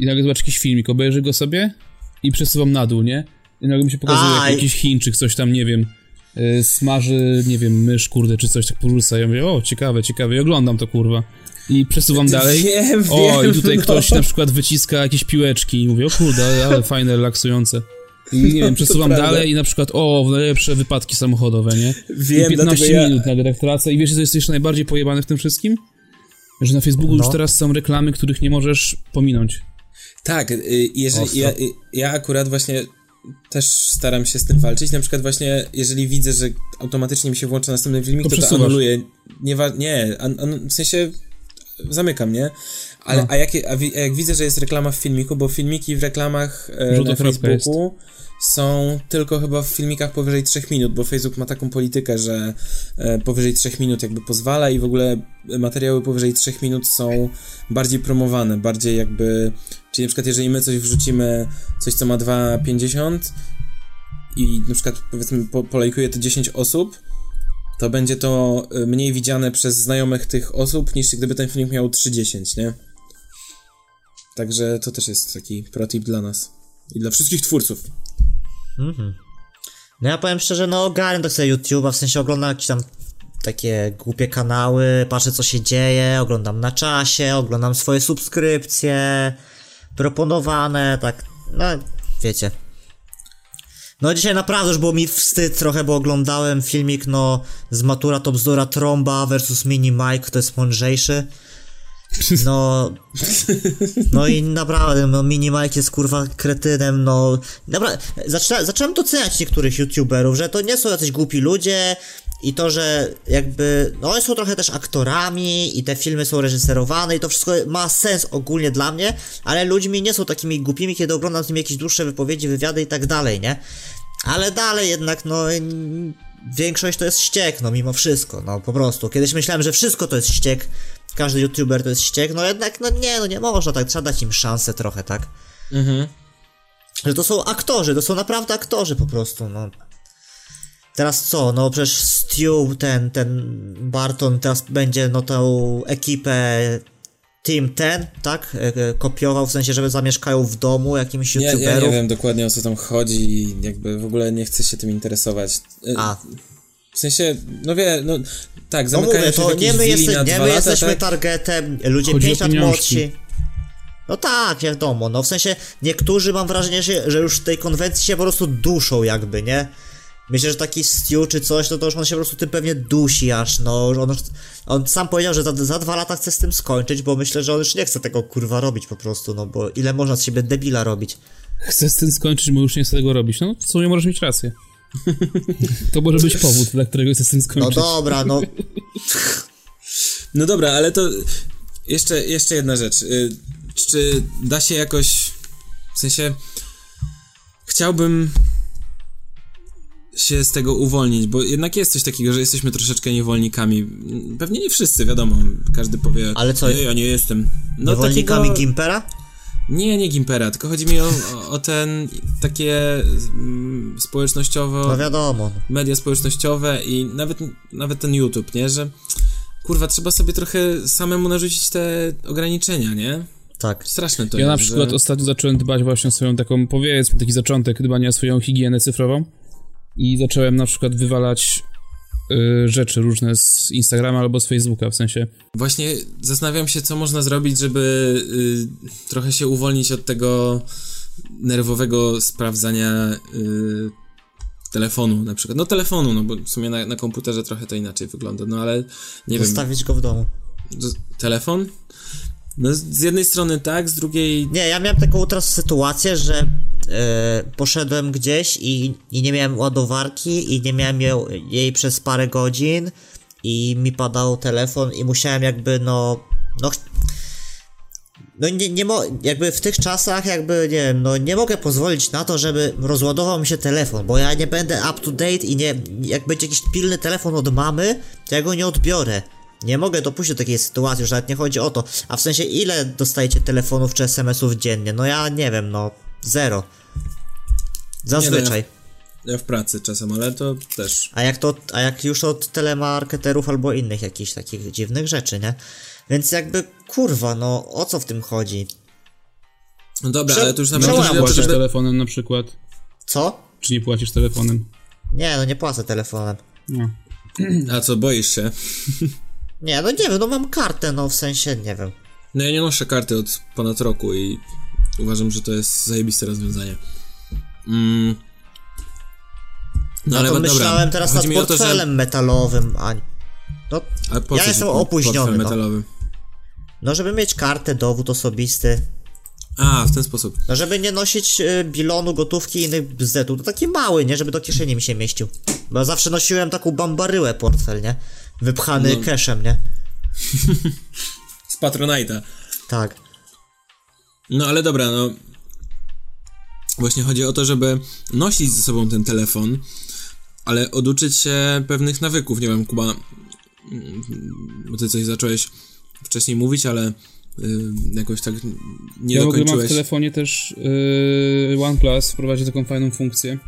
i nagle zobaczę jakiś filmik, obejrzę go sobie i przesuwam na dół, nie? I nagle mi się pokazuje jak jakiś Chińczyk, coś tam, nie wiem, smaży, nie wiem, mysz, kurde, czy coś tak porzuca. Ja mówię, o, ciekawe, ciekawe, i oglądam to, kurwa. I przesuwam dalej. Wiem, O, wiem, i tutaj no. ktoś na przykład wyciska jakieś piłeczki i mówię, o kurde, ale, fajne, relaksujące. I nie wiem, (laughs) przesuwam dalej i na przykład, o, najlepsze wypadki samochodowe, nie? Wiem, I 15 dlatego ja- minut nagle tak tracę. I wiesz, co jest jeszcze najbardziej pojebane w tym wszystkim? Że na Facebooku już No. teraz są reklamy, których nie możesz pominąć. Tak, y, jeżeli, ja, y, ja akurat właśnie też staram się z tym walczyć. Na przykład właśnie, jeżeli widzę, że automatycznie mi się włącza następny filmik, To to to, anuluję. Nie, nie an, an, w sensie zamykam, nie? Ale, No. a, jak, a, jak widzę, że jest reklama w filmiku, bo filmiki w reklamach e, na Facebooku są tylko chyba w filmikach powyżej 3 minut, bo Facebook ma taką politykę, że e, powyżej 3 minut jakby pozwala i w ogóle materiały powyżej 3 minut są bardziej promowane, bardziej jakby, czyli na przykład jeżeli my coś wrzucimy, coś co ma 2,50 i na przykład powiedzmy po, to 10 osób, to będzie to e, mniej widziane przez znajomych tych osób, niż gdyby ten filmik miał 3,10, nie? Także to też jest taki protip dla nas. I dla wszystkich twórców. Mhm. No ja powiem szczerze, no ogarniam tak sobie YouTube'a, w sensie oglądam jakieś tam takie głupie kanały, patrzę co się dzieje, oglądam na czasie, oglądam swoje subskrypcje, proponowane, tak, no wiecie. No dzisiaj naprawdę już było mi wstyd trochę, bo oglądałem filmik, no, z Matura to bzdura Tromba versus Mini Mike, to jest mądrzejszy. No, no i naprawdę, no Mini Mike jest kurwa kretynem, no. Naprawdę, zaczę, zacząłem doceniać niektórych youtuberów, że to nie są jacyś głupi ludzie i to, że jakby, no oni są trochę też aktorami i te filmy są reżyserowane i to wszystko ma sens ogólnie dla mnie, ale ludźmi nie są takimi głupimi, kiedy oglądam z nimi jakieś dłuższe wypowiedzi, wywiady i tak dalej, nie? Ale dalej jednak, no większość to jest ściek, no mimo wszystko, no po prostu. Kiedyś myślałem, że wszystko to jest ściek, każdy youtuber to jest ściek, no jednak, no nie, no nie można tak, trzeba dać im szansę trochę, tak? Mhm. Że to są aktorzy, to są naprawdę aktorzy po prostu, no. Teraz co, no przecież Stu, ten, ten Barton teraz będzie, no tą ekipę Team Ten, tak? E, e, kopiował, w sensie, że zamieszkają w domu jakimś Ja, youtuberów. ja nie wiem dokładnie o co tam chodzi i jakby w ogóle nie chcę się tym interesować. Y, A, W sensie, no wie, no tak, no zamykają mówię, się to nie my, jeste, na nie dwa my lata, jesteśmy tak? targetem, ludzie Chodzi o 5 lat młodsi. No tak, wiadomo, no w sensie niektórzy mam wrażenie, że, że już w tej konwencji się po prostu duszą jakby, nie? Myślę, że taki Stu czy coś, no to już on się po prostu tym pewnie dusi aż, no on, on sam powiedział, że za, za dwa lata chce z tym skończyć, bo myślę, że on już nie chce tego kurwa robić po prostu, no bo ile można z siebie debila robić. Chcę z tym skończyć, bo już nie chcę tego robić. No, w sumie możesz mieć rację. To może być powód, dla którego chcę z tym No skończyć. dobra, no No dobra, ale to jeszcze, jeszcze jedna rzecz. Y, Czy da się jakoś, w sensie chciałbym się z tego uwolnić, bo jednak jest coś takiego, że jesteśmy troszeczkę niewolnikami. Pewnie nie wszyscy, wiadomo. Każdy powie, Ale co, nie, ja nie jestem. No niewolnikami takiego... Gimpera? Nie, nie Gimpera, tylko chodzi mi o, o, o ten, takie mm, społecznościowo, No wiadomo. media społecznościowe i nawet, nawet ten YouTube, nie, że kurwa, trzeba sobie trochę samemu narzucić te ograniczenia, nie? Tak. Straszne to Ja jest, na przykład że... ostatnio zacząłem dbać właśnie o swoją taką, powiedzmy, taki zaczątek dbania o swoją higienę cyfrową i zacząłem na przykład wywalać y, rzeczy różne z Instagrama albo z Facebooka, w sensie Właśnie zastanawiam się, co można zrobić, żeby y, trochę się uwolnić od tego nerwowego sprawdzania y, telefonu na przykład. No telefonu, no bo w sumie na, na komputerze trochę to inaczej wygląda, no ale nie wiem. Zostawić go w domu. Telefon? No z- jednej strony tak, z drugiej Nie, ja miałem taką teraz sytuację, że e, poszedłem gdzieś i, i nie miałem ładowarki i nie miałem ją, jej przez parę godzin i mi padał telefon i musiałem jakby no, no no nie, nie mo- jakby w tych czasach jakby, nie wiem, no nie mogę pozwolić na to, żeby rozładował mi się telefon, bo ja nie będę up to date i nie, jak będzie jakiś pilny telefon od mamy, to ja go nie odbiorę. Nie mogę dopuścić do takiej sytuacji, że nawet nie chodzi o to. A w sensie, ile dostajecie telefonów czy SMS-ów dziennie? No ja nie wiem, no zero. Zazwyczaj. ja w pracy czasem, ale to też. A jak to, a jak już od telemarketerów albo innych jakichś takich dziwnych rzeczy, nie? Więc jakby, kurwa, no o co w tym chodzi? No dobra, Prze- ale to już Czemu nawet ja chodzi o nie to, muszę- płacisz żeby... telefonem na przykład, Co? czy nie płacisz telefonem. Nie, no nie płacę telefonem. No. A co, boisz się? (laughs) Nie, no nie wiem, no mam kartę, no w sensie, nie wiem. No ja nie noszę karty od ponad roku i uważam, że to jest zajebiste rozwiązanie. No, Mm. No, ale to dobra, myślałem teraz chodzi nad o to, że- portfelem metalowym, a... No, A po Ja jestem opóźniony, no. metalowy? no żeby mieć kartę, dowód osobisty, A, w ten sposób. no żeby nie nosić y, bilonu, gotówki i innych bzdetów, to taki mały, nie, żeby do kieszeni mi się mieścił. Bo ja zawsze nosiłem taką bambaryłę portfel, nie? Wypchany No. cashem, nie? (laughs) Z Patronite'a. Tak. No ale dobra, no. Właśnie chodzi o to, żeby nosić ze sobą ten telefon, ale oduczyć się pewnych nawyków. Nie wiem, Kuba, mm, bo ty coś zacząłeś wcześniej mówić, ale y, jakoś tak nie ja w ogóle mam w dokończyłeś. telefonie też yy, OnePlus wprowadził taką fajną funkcję.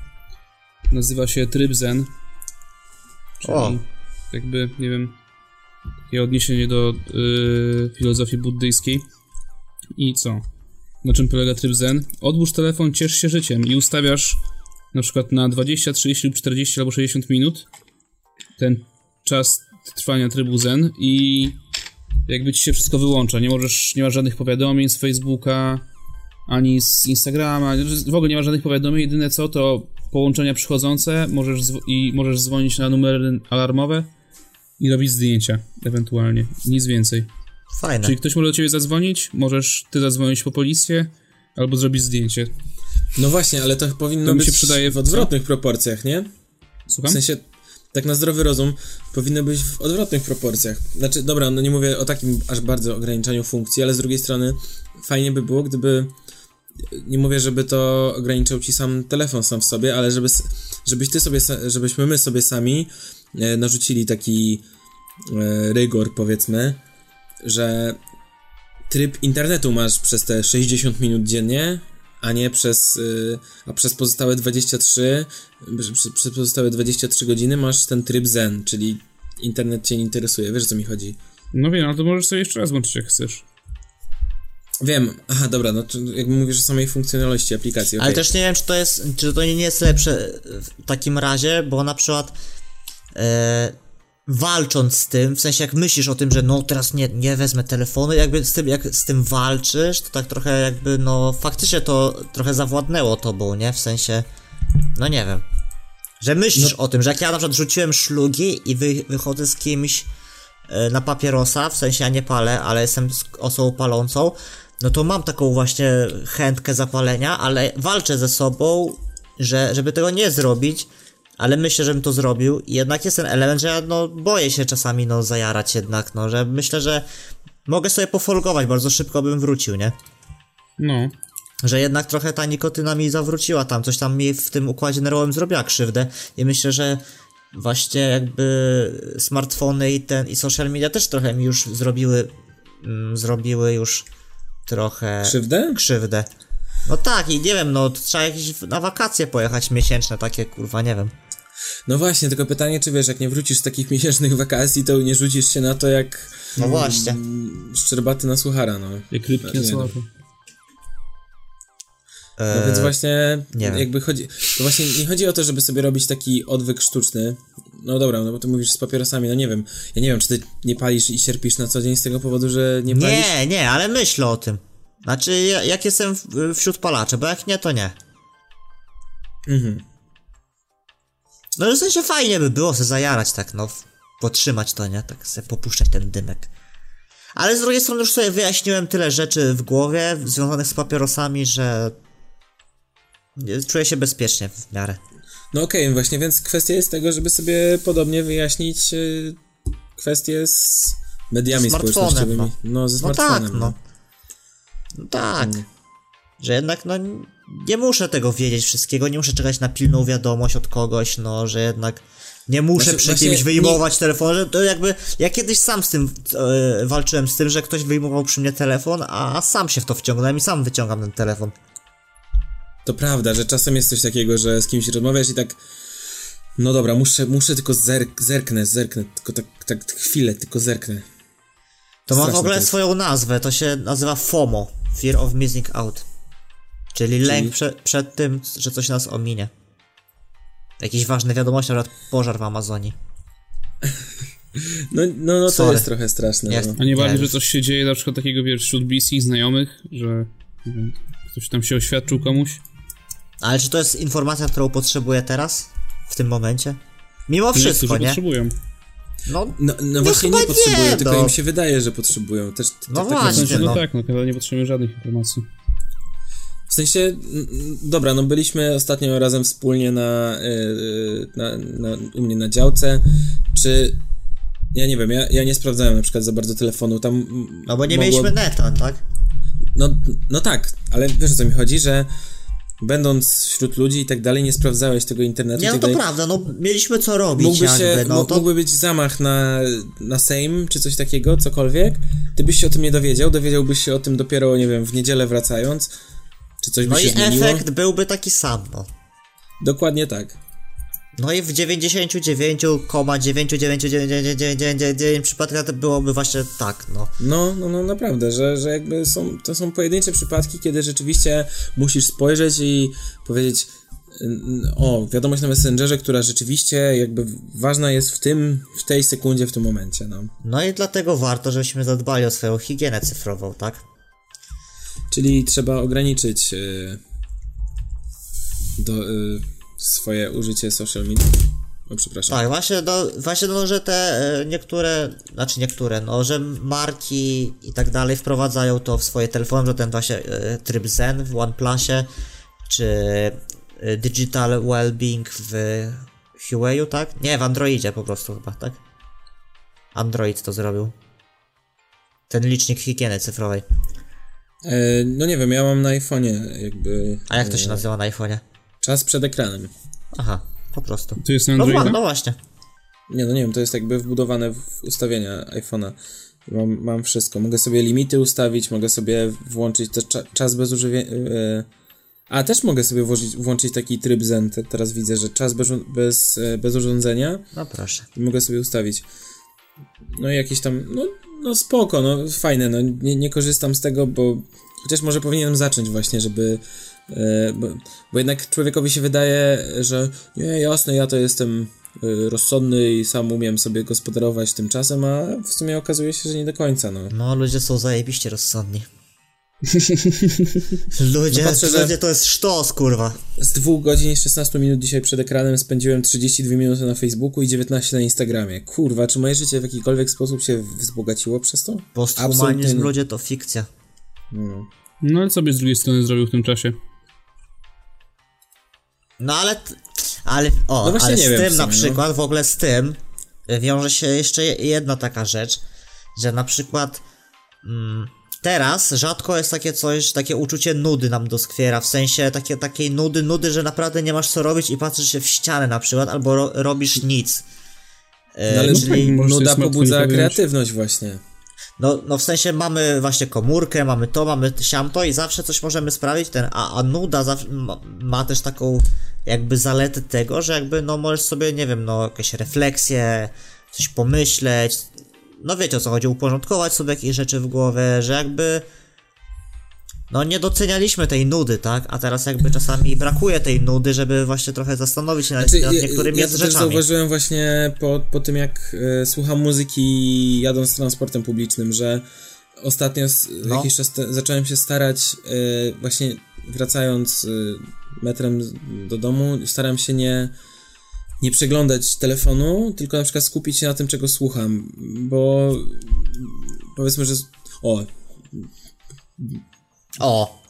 Nazywa się tryb Zen. Czyli O. jakby, nie wiem, takie odniesienie do yy, filozofii buddyjskiej. I co? Na czym polega tryb Zen? Odłóż telefon, ciesz się życiem i ustawiasz na przykład na 20, 30 lub 40 albo 60 minut ten czas trwania trybu Zen i jakby ci się wszystko wyłącza. Nie możesz, nie masz żadnych powiadomień z Facebooka, ani z Instagrama, w ogóle nie ma żadnych powiadomień, jedyne co to połączenia przychodzące możesz i możesz dzwonić na numery alarmowe i robić zdjęcia ewentualnie, nic więcej. Fajne. Czyli ktoś może do ciebie zadzwonić, możesz ty zadzwonić po policję albo zrobić zdjęcie. No właśnie, ale to powinno To być się przydaje w w- odwrotnych proporcjach, nie? W Słucham? sensie, tak na zdrowy rozum, powinno być w odwrotnych proporcjach. Znaczy, dobra, no nie mówię o takim aż bardzo ograniczaniu funkcji, ale z drugiej strony fajnie by było, gdyby. Nie mówię, żeby to ograniczał ci sam telefon sam w sobie, ale żeby, żebyś ty sobie, żebyśmy my sobie sami narzucili taki e, rygor, powiedzmy, że tryb internetu masz przez te 60 minut dziennie, a nie przez, y, a przez pozostałe 23, przez, przez pozostałe 23 godziny masz ten tryb zen, czyli internet cię nie interesuje, wiesz o co mi chodzi. No wiem, no to możesz sobie jeszcze raz włączyć jak chcesz. Wiem, aha, dobra, no to jakby mówisz o samej funkcjonalności aplikacji, Ale okej. też nie wiem, czy to jest, czy to nie jest lepsze w takim razie, bo na przykład e, walcząc z tym, w sensie jak myślisz o tym, że no teraz nie, nie wezmę telefonu, jakby z tym, jak z tym walczysz, to tak trochę jakby, no faktycznie to trochę zawładnęło tobą, nie? W sensie, no nie wiem. Że myślisz o tym, że jak ja na przykład rzuciłem szlugi i wy, wychodzę z kimś e, na papierosa, w sensie ja nie palę, ale jestem osobą palącą, no to mam taką właśnie chętkę zapalenia, ale walczę ze sobą, że, żeby tego nie zrobić, ale myślę, żebym to zrobił i jednak jest ten element, że ja no boję się czasami no zajarać jednak, no, że myślę, że mogę sobie pofolgować, bardzo szybko bym wrócił, nie? No. że jednak trochę ta nikotyna mi zawróciła tam, coś tam mi w tym układzie nerwowym zrobiła krzywdę i myślę, że właśnie jakby smartfony i ten i social media też trochę mi już zrobiły mm, zrobiły już trochę Krzywdę? krzywdę. No tak i nie wiem, no to trzeba jakieś na wakacje pojechać miesięczne takie, kurwa, nie wiem. No właśnie, tylko pytanie, czy wiesz, jak nie wrócisz z takich (laughs) miesięcznych wakacji, to nie rzucisz się na to jak No właśnie. mm, szczerbaty na suchara, no. Jak rybki Nie, na no. słabo. No więc właśnie, nie wiem. jakby chodzi, to właśnie nie chodzi o to, żeby sobie robić taki odwyk sztuczny. No dobra, no bo ty mówisz z papierosami, no nie wiem. Ja nie wiem, czy ty nie palisz i cierpisz na co dzień z tego powodu, że nie palisz? Nie, nie, ale myślę o tym. Znaczy, ja- jak jestem w, wśród palaczy, bo jak nie, to nie. Mhm. No w sensie fajnie by było se zajarać tak, no, potrzymać to, nie? Tak se popuszczać ten dymek. Ale z drugiej strony już sobie wyjaśniłem tyle rzeczy w głowie związanych z papierosami, że czuję się bezpiecznie w miarę. No okej, właśnie, więc kwestia jest tego, żeby sobie podobnie wyjaśnić y, kwestie z mediami społecznościowymi. No, ze No smartfonem. tak, no. No tak. Że jednak, no, nie muszę tego wiedzieć wszystkiego, nie muszę czekać na pilną wiadomość od kogoś, no, że jednak nie muszę Znaczy, przy kimś nie- wyjmować telefonu, że to jakby, ja kiedyś sam z tym e, walczyłem z tym, że ktoś wyjmował przy mnie telefon, a sam się w to wciągnąłem i sam wyciągam ten telefon. To prawda, że czasem jest coś takiego, że z kimś rozmawiasz i tak. No dobra, muszę, muszę tylko zerk, zerknę, zerknę, tylko tak, tak chwilę, tylko zerknę. To ma w Straszne ogóle swoją nazwę, to się nazywa FOMO, Fear of Missing Out. Czyli lęk prze, przed tym, że coś nas ominie. Jakieś ważne wiadomości, na przykład pożar w Amazonii. (laughs) No, no, no to Sorry. jest trochę straszne. Jest. No. A nie Nie, że coś się dzieje na przykład takiego, wiesz, wśród bliskich znajomych, że nie wiem, ktoś tam się oświadczył komuś. Ale czy to jest informacja, którą potrzebuję teraz? W tym momencie? Mimo wszystko, Niektórzy nie? potrzebują. No, No, no właśnie chyba nie potrzebują, nie, tylko no. im się wydaje, że potrzebują. Też, No tak mam właśnie, no, no. tak, no chyba nie potrzebują żadnych informacji. W sensie, dobra, no byliśmy ostatnio razem wspólnie na, yy, na, na, u mnie na działce, czy... Ja nie wiem, ja, ja nie sprawdzałem na przykład za bardzo telefonu, tam... no bo nie mogło- mieliśmy neta, tak? No, no tak, ale wiesz o co mi chodzi, że będąc wśród ludzi i tak dalej, nie sprawdzałeś tego internetu Nie, no tak to dalej. prawda, no mieliśmy co robić Mógłby, jakby, się, no to... mógłby być zamach na, na Sejm, czy coś takiego, cokolwiek. Ty byś się o tym nie dowiedział, dowiedziałbyś się o tym dopiero, nie wiem, w niedzielę wracając, czy coś by No się i zmieniło. efekt byłby taki sam, no. Dokładnie tak. No i w 99,9999999 przypadkach to byłoby właśnie tak, no. No, no, no naprawdę, że, że jakby są, to są pojedyncze przypadki, kiedy rzeczywiście musisz spojrzeć i powiedzieć o, wiadomość na Messengerze, która rzeczywiście jakby ważna jest w tym, w tej sekundzie, w tym momencie, no. No i dlatego warto, żebyśmy zadbali o swoją higienę cyfrową, tak? Czyli trzeba ograniczyć y, do, y, swoje użycie social media. O, przepraszam. Tak, właśnie, no, właśnie no, że te e, niektóre, znaczy niektóre, no, że marki i tak dalej wprowadzają to w swoje telefony, że ten właśnie e, tryb Zen w OnePlusie, czy e, Digital Wellbeing w Huawei'u, tak? Nie, w Androidzie po prostu chyba, tak? Android to zrobił. Ten licznik higieny cyfrowej. E, no nie wiem, ja mam na iPhone'ie jakby... A jak to się e, nazywa na iPhone'ie? Czas przed ekranem. Aha, po prostu. To jest No, Android? wa- no właśnie. Nie, no nie wiem, to jest jakby wbudowane w ustawienia iPhone'a. Mam, mam wszystko. Mogę sobie limity ustawić, mogę sobie włączyć też cza, czas bez używania. a też mogę sobie włożyć, włączyć taki tryb Zen. Te- Teraz widzę, że czas bez, bez, e, bez urządzenia No proszę. mogę sobie ustawić. No i jakieś tam, no, no spoko, no fajne, no nie, nie korzystam z tego, bo chociaż może powinienem zacząć właśnie, żeby e, bo, bo jednak człowiekowi się wydaje, że nie, jasne, ja to jestem e, rozsądny i sam umiem sobie gospodarować tym czasem, a w sumie okazuje się, że nie do końca, no. No, ludzie są zajebiście rozsądni. (laughs) ludzie, No patrzę, ludzie to jest sztos, kurwa. Z 2 godzin i 16 minut dzisiaj przed ekranem spędziłem 32 minuty na Facebooku i 19 na Instagramie. Kurwa, czy moje życie w jakikolwiek sposób się wzbogaciło przez to? Absolutnie Posthumanizm nie. ludzie to fikcja. No. No ale co by z drugiej strony zrobił w tym czasie? No ale, ale, o, No właśnie ale z wiem tym na no. przykład, w ogóle z tym y, wiąże się jeszcze je- jedna taka rzecz, że na przykład mm, teraz rzadko jest takie coś, takie uczucie nudy nam doskwiera, w sensie takie, takiej nudy, nudy, że naprawdę nie masz co robić i patrzysz się w ścianę na przykład, albo ro, robisz nic. Y, No ale no czyli, sobie nuda pobudza kreatywność właśnie. no, no w sensie mamy właśnie komórkę, mamy to, mamy siamto i zawsze coś możemy sprawić, ten, a, a nuda zawsze ma, ma też taką jakby zaletę tego, że jakby no możesz sobie, nie wiem, no jakieś refleksje, coś pomyśleć, no wiecie o co chodzi, uporządkować sobie jakieś rzeczy w głowie, że jakby no nie docenialiśmy tej nudy, tak? A teraz jakby czasami brakuje tej nudy, żeby właśnie trochę zastanowić się nad, Znaczy, nad ja, niektórymi ja też rzeczami. zauważyłem właśnie po, po tym, jak e, słucham muzyki jadąc transportem publicznym, że ostatnio No. jakiś czas te, zacząłem się starać, e, właśnie wracając e, metrem do domu, staram się nie, nie przeglądać telefonu, tylko na przykład skupić się na tym, czego słucham, bo powiedzmy, że... O, O,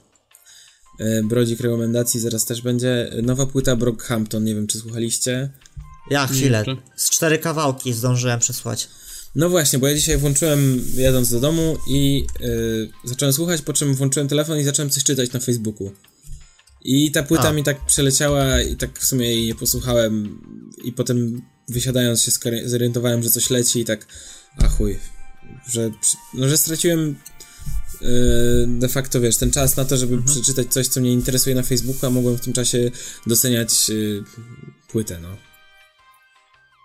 e, Brodzik rekomendacji zaraz też będzie. Nowa płyta Brockhampton, nie wiem, czy słuchaliście. ja chwilę, Jeszcze. z cztery kawałki zdążyłem przesłać. No właśnie, bo ja dzisiaj włączyłem jadąc do domu i yy, zacząłem słuchać, po czym włączyłem telefon i zacząłem coś czytać na Facebooku. I ta płyta A. mi tak przeleciała i tak w sumie jej nie posłuchałem i potem wysiadając się zorientowałem, że coś leci i tak a chuj, że, no, że straciłem yy, de facto, wiesz, ten czas na to, żeby przeczytać coś, co mnie interesuje na Facebooku, a mogłem w tym czasie doceniać yy, płytę, no.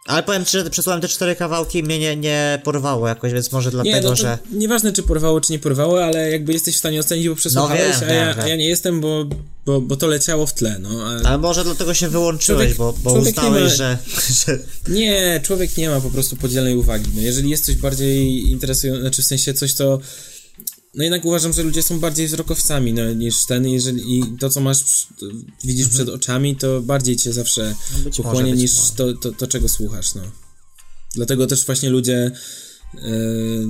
Ale powiem ci, że przesłałem te cztery kawałki i mnie nie, nie porwało jakoś, więc może dlatego, Nie, no to że... nieważne czy porwało, czy nie porwało, ale jakby jesteś w stanie ocenić, bo przesłuchałeś, No wiem, a, ja, wiem, wiem. a ja nie jestem, bo, bo, bo to leciało w tle, no. A... Ale może dlatego się wyłączyłeś, Człowiek- bo, bo człowiek uznałeś, ma- że, (laughs) że... Nie, człowiek nie ma po prostu podzielnej uwagi. No, jeżeli jest coś bardziej interesujące, znaczy w sensie coś, co no jednak uważam, że ludzie są bardziej wzrokowcami no, niż ten, jeżeli i to, co masz, to widzisz przed oczami, to bardziej cię zawsze Mhm. No pochłonie niż to, to, to, czego słuchasz, no. Dlatego też właśnie ludzie... Yy...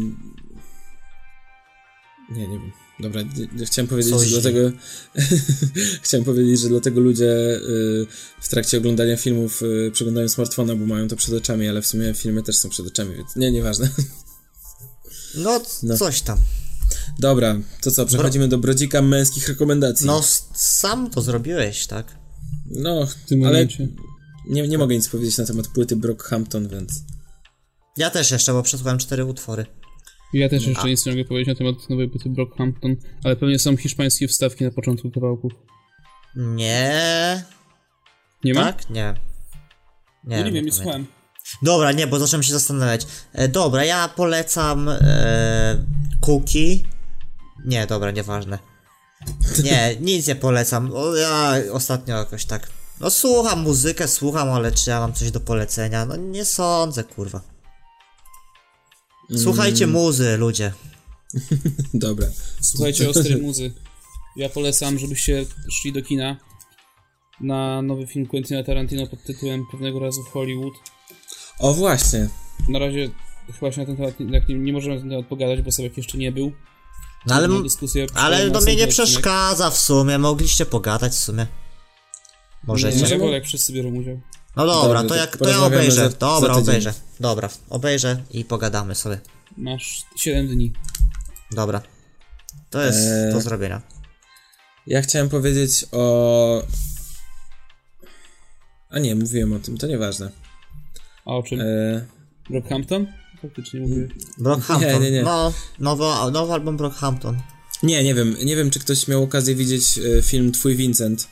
Nie, nie wiem. Dobra, chciałem powiedzieć, Coś że dlatego... (laughs) chciałem powiedzieć, że dlatego ludzie yy, w trakcie oglądania filmów yy, przeglądają smartfona, bo mają to przed oczami, ale w sumie filmy też są przed oczami, więc nie, nieważne. No, No. coś tam. Dobra, to co, przechodzimy do brodzika męskich rekomendacji. No, sam to zrobiłeś, tak? No, W tym ale momencie. nie, nie mogę nic powiedzieć na temat płyty Brockhampton, więc... Ja też jeszcze, bo przesłuchałem cztery utwory. Ja też jeszcze nic nie mogę powiedzieć na temat nowej płyty Brockhampton, ale pewnie są hiszpańskie wstawki na początku kawałków. Nie. Nie ma? Tak? Nie. Nie, nie wiem, nie słuchałem. Dobra, nie, bo zacząłem się zastanawiać. E, dobra, ja polecam e, Cookie. Nie, dobra, nieważne. Nie, (laughs) nic nie polecam. O, ja ostatnio jakoś tak. No słucham muzykę, słucham, ale czy ja mam coś do polecenia? No nie sądzę, kurwa. Słuchajcie muzy, ludzie. (laughs) Dobra. Słuchajcie (laughs) ostrej muzy. Ja polecam, żebyście szli do kina na nowy film Quentina Tarantino pod tytułem Pewnego razu w Hollywood. O, właśnie. Na razie chyba się na ten temat nie, nie, nie możemy na ten temat pogadać, bo Sebek jeszcze nie był. No ale, ale do mnie nie przeszkadza w sumie, mogliście pogadać w sumie. Możecie. Może wolę, jak wszyscy biorą udział. No dobra, to to jak to ja obejrzę. dobra, obejrzę. Dobra, obejrzę i pogadamy sobie. Masz 7 dni. Dobra. To jest Eee. do zrobienia. Ja chciałem powiedzieć o... A nie, mówiłem o tym, to nieważne. A o czym? E... Brockhampton? Faktycznie mówię. Brockhampton. Nie, nie, nie. No, nowy, nowy album Brockhampton. Nie, nie wiem, nie wiem, czy ktoś miał okazję widzieć e, film Twój Vincent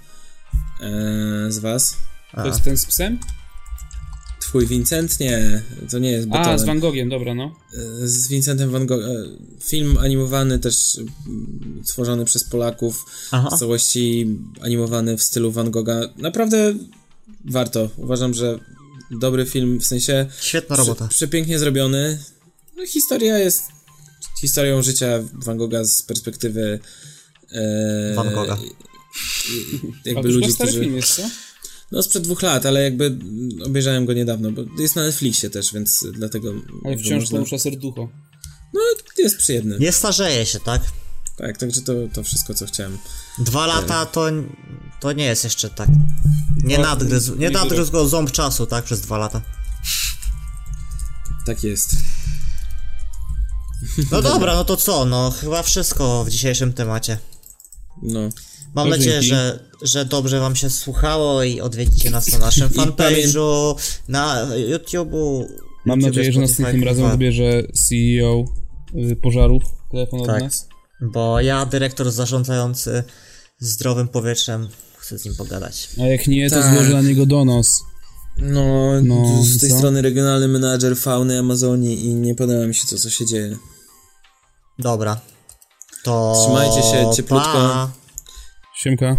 e, z was. To jest ten z psem? Twój Vincent? Nie, to nie jest A, z Van Gogiem, dobra, no. E, z Vincentem Van Gogh. e, Film animowany też mm, stworzony przez Polaków, Aha. w całości animowany w stylu Van Gogha. Naprawdę warto. Uważam, że dobry film, w sensie Świetna robota. przepięknie zrobiony. No, historia jest historią życia Van Gogha z perspektywy e, Van Gogha. Jakby ludzi, stary którzy... film jest, co? No sprzed dwóch lat, ale jakby obejrzałem go niedawno, bo jest na Netflixie też, więc dlatego... Ale wciąż można- serducho. No, jest przyjemny. Nie starzeje się, tak? Tak, także to, to wszystko, co chciałem. Dwa lata to, to nie jest jeszcze tak. Nie Dwa- nadgryzł, nie nadgryzł go ząb czasu, tak? Przez dwa lata. Tak jest. No dobra, no to co? No chyba wszystko w dzisiejszym temacie. No. Mam No, nadzieję, dzięki. że, że dobrze wam się słuchało i odwiedzicie nas na naszym (laughs) fanpage'u, na YouTube'u. Mam YouTube, nadzieję, że następnym razem zabierze CEO y, pożarów telefon od Tak. nas. Bo ja, dyrektor zarządzający zdrowym powietrzem, chcę z nim pogadać. A jak nie, to Tak. złoży na niego donos. No, No, z tej co? strony regionalny menadżer fauny Amazonii i nie podoba mi się to, co się dzieje. Dobra. To. Trzymajcie się cieplutko. Pa. Siemka.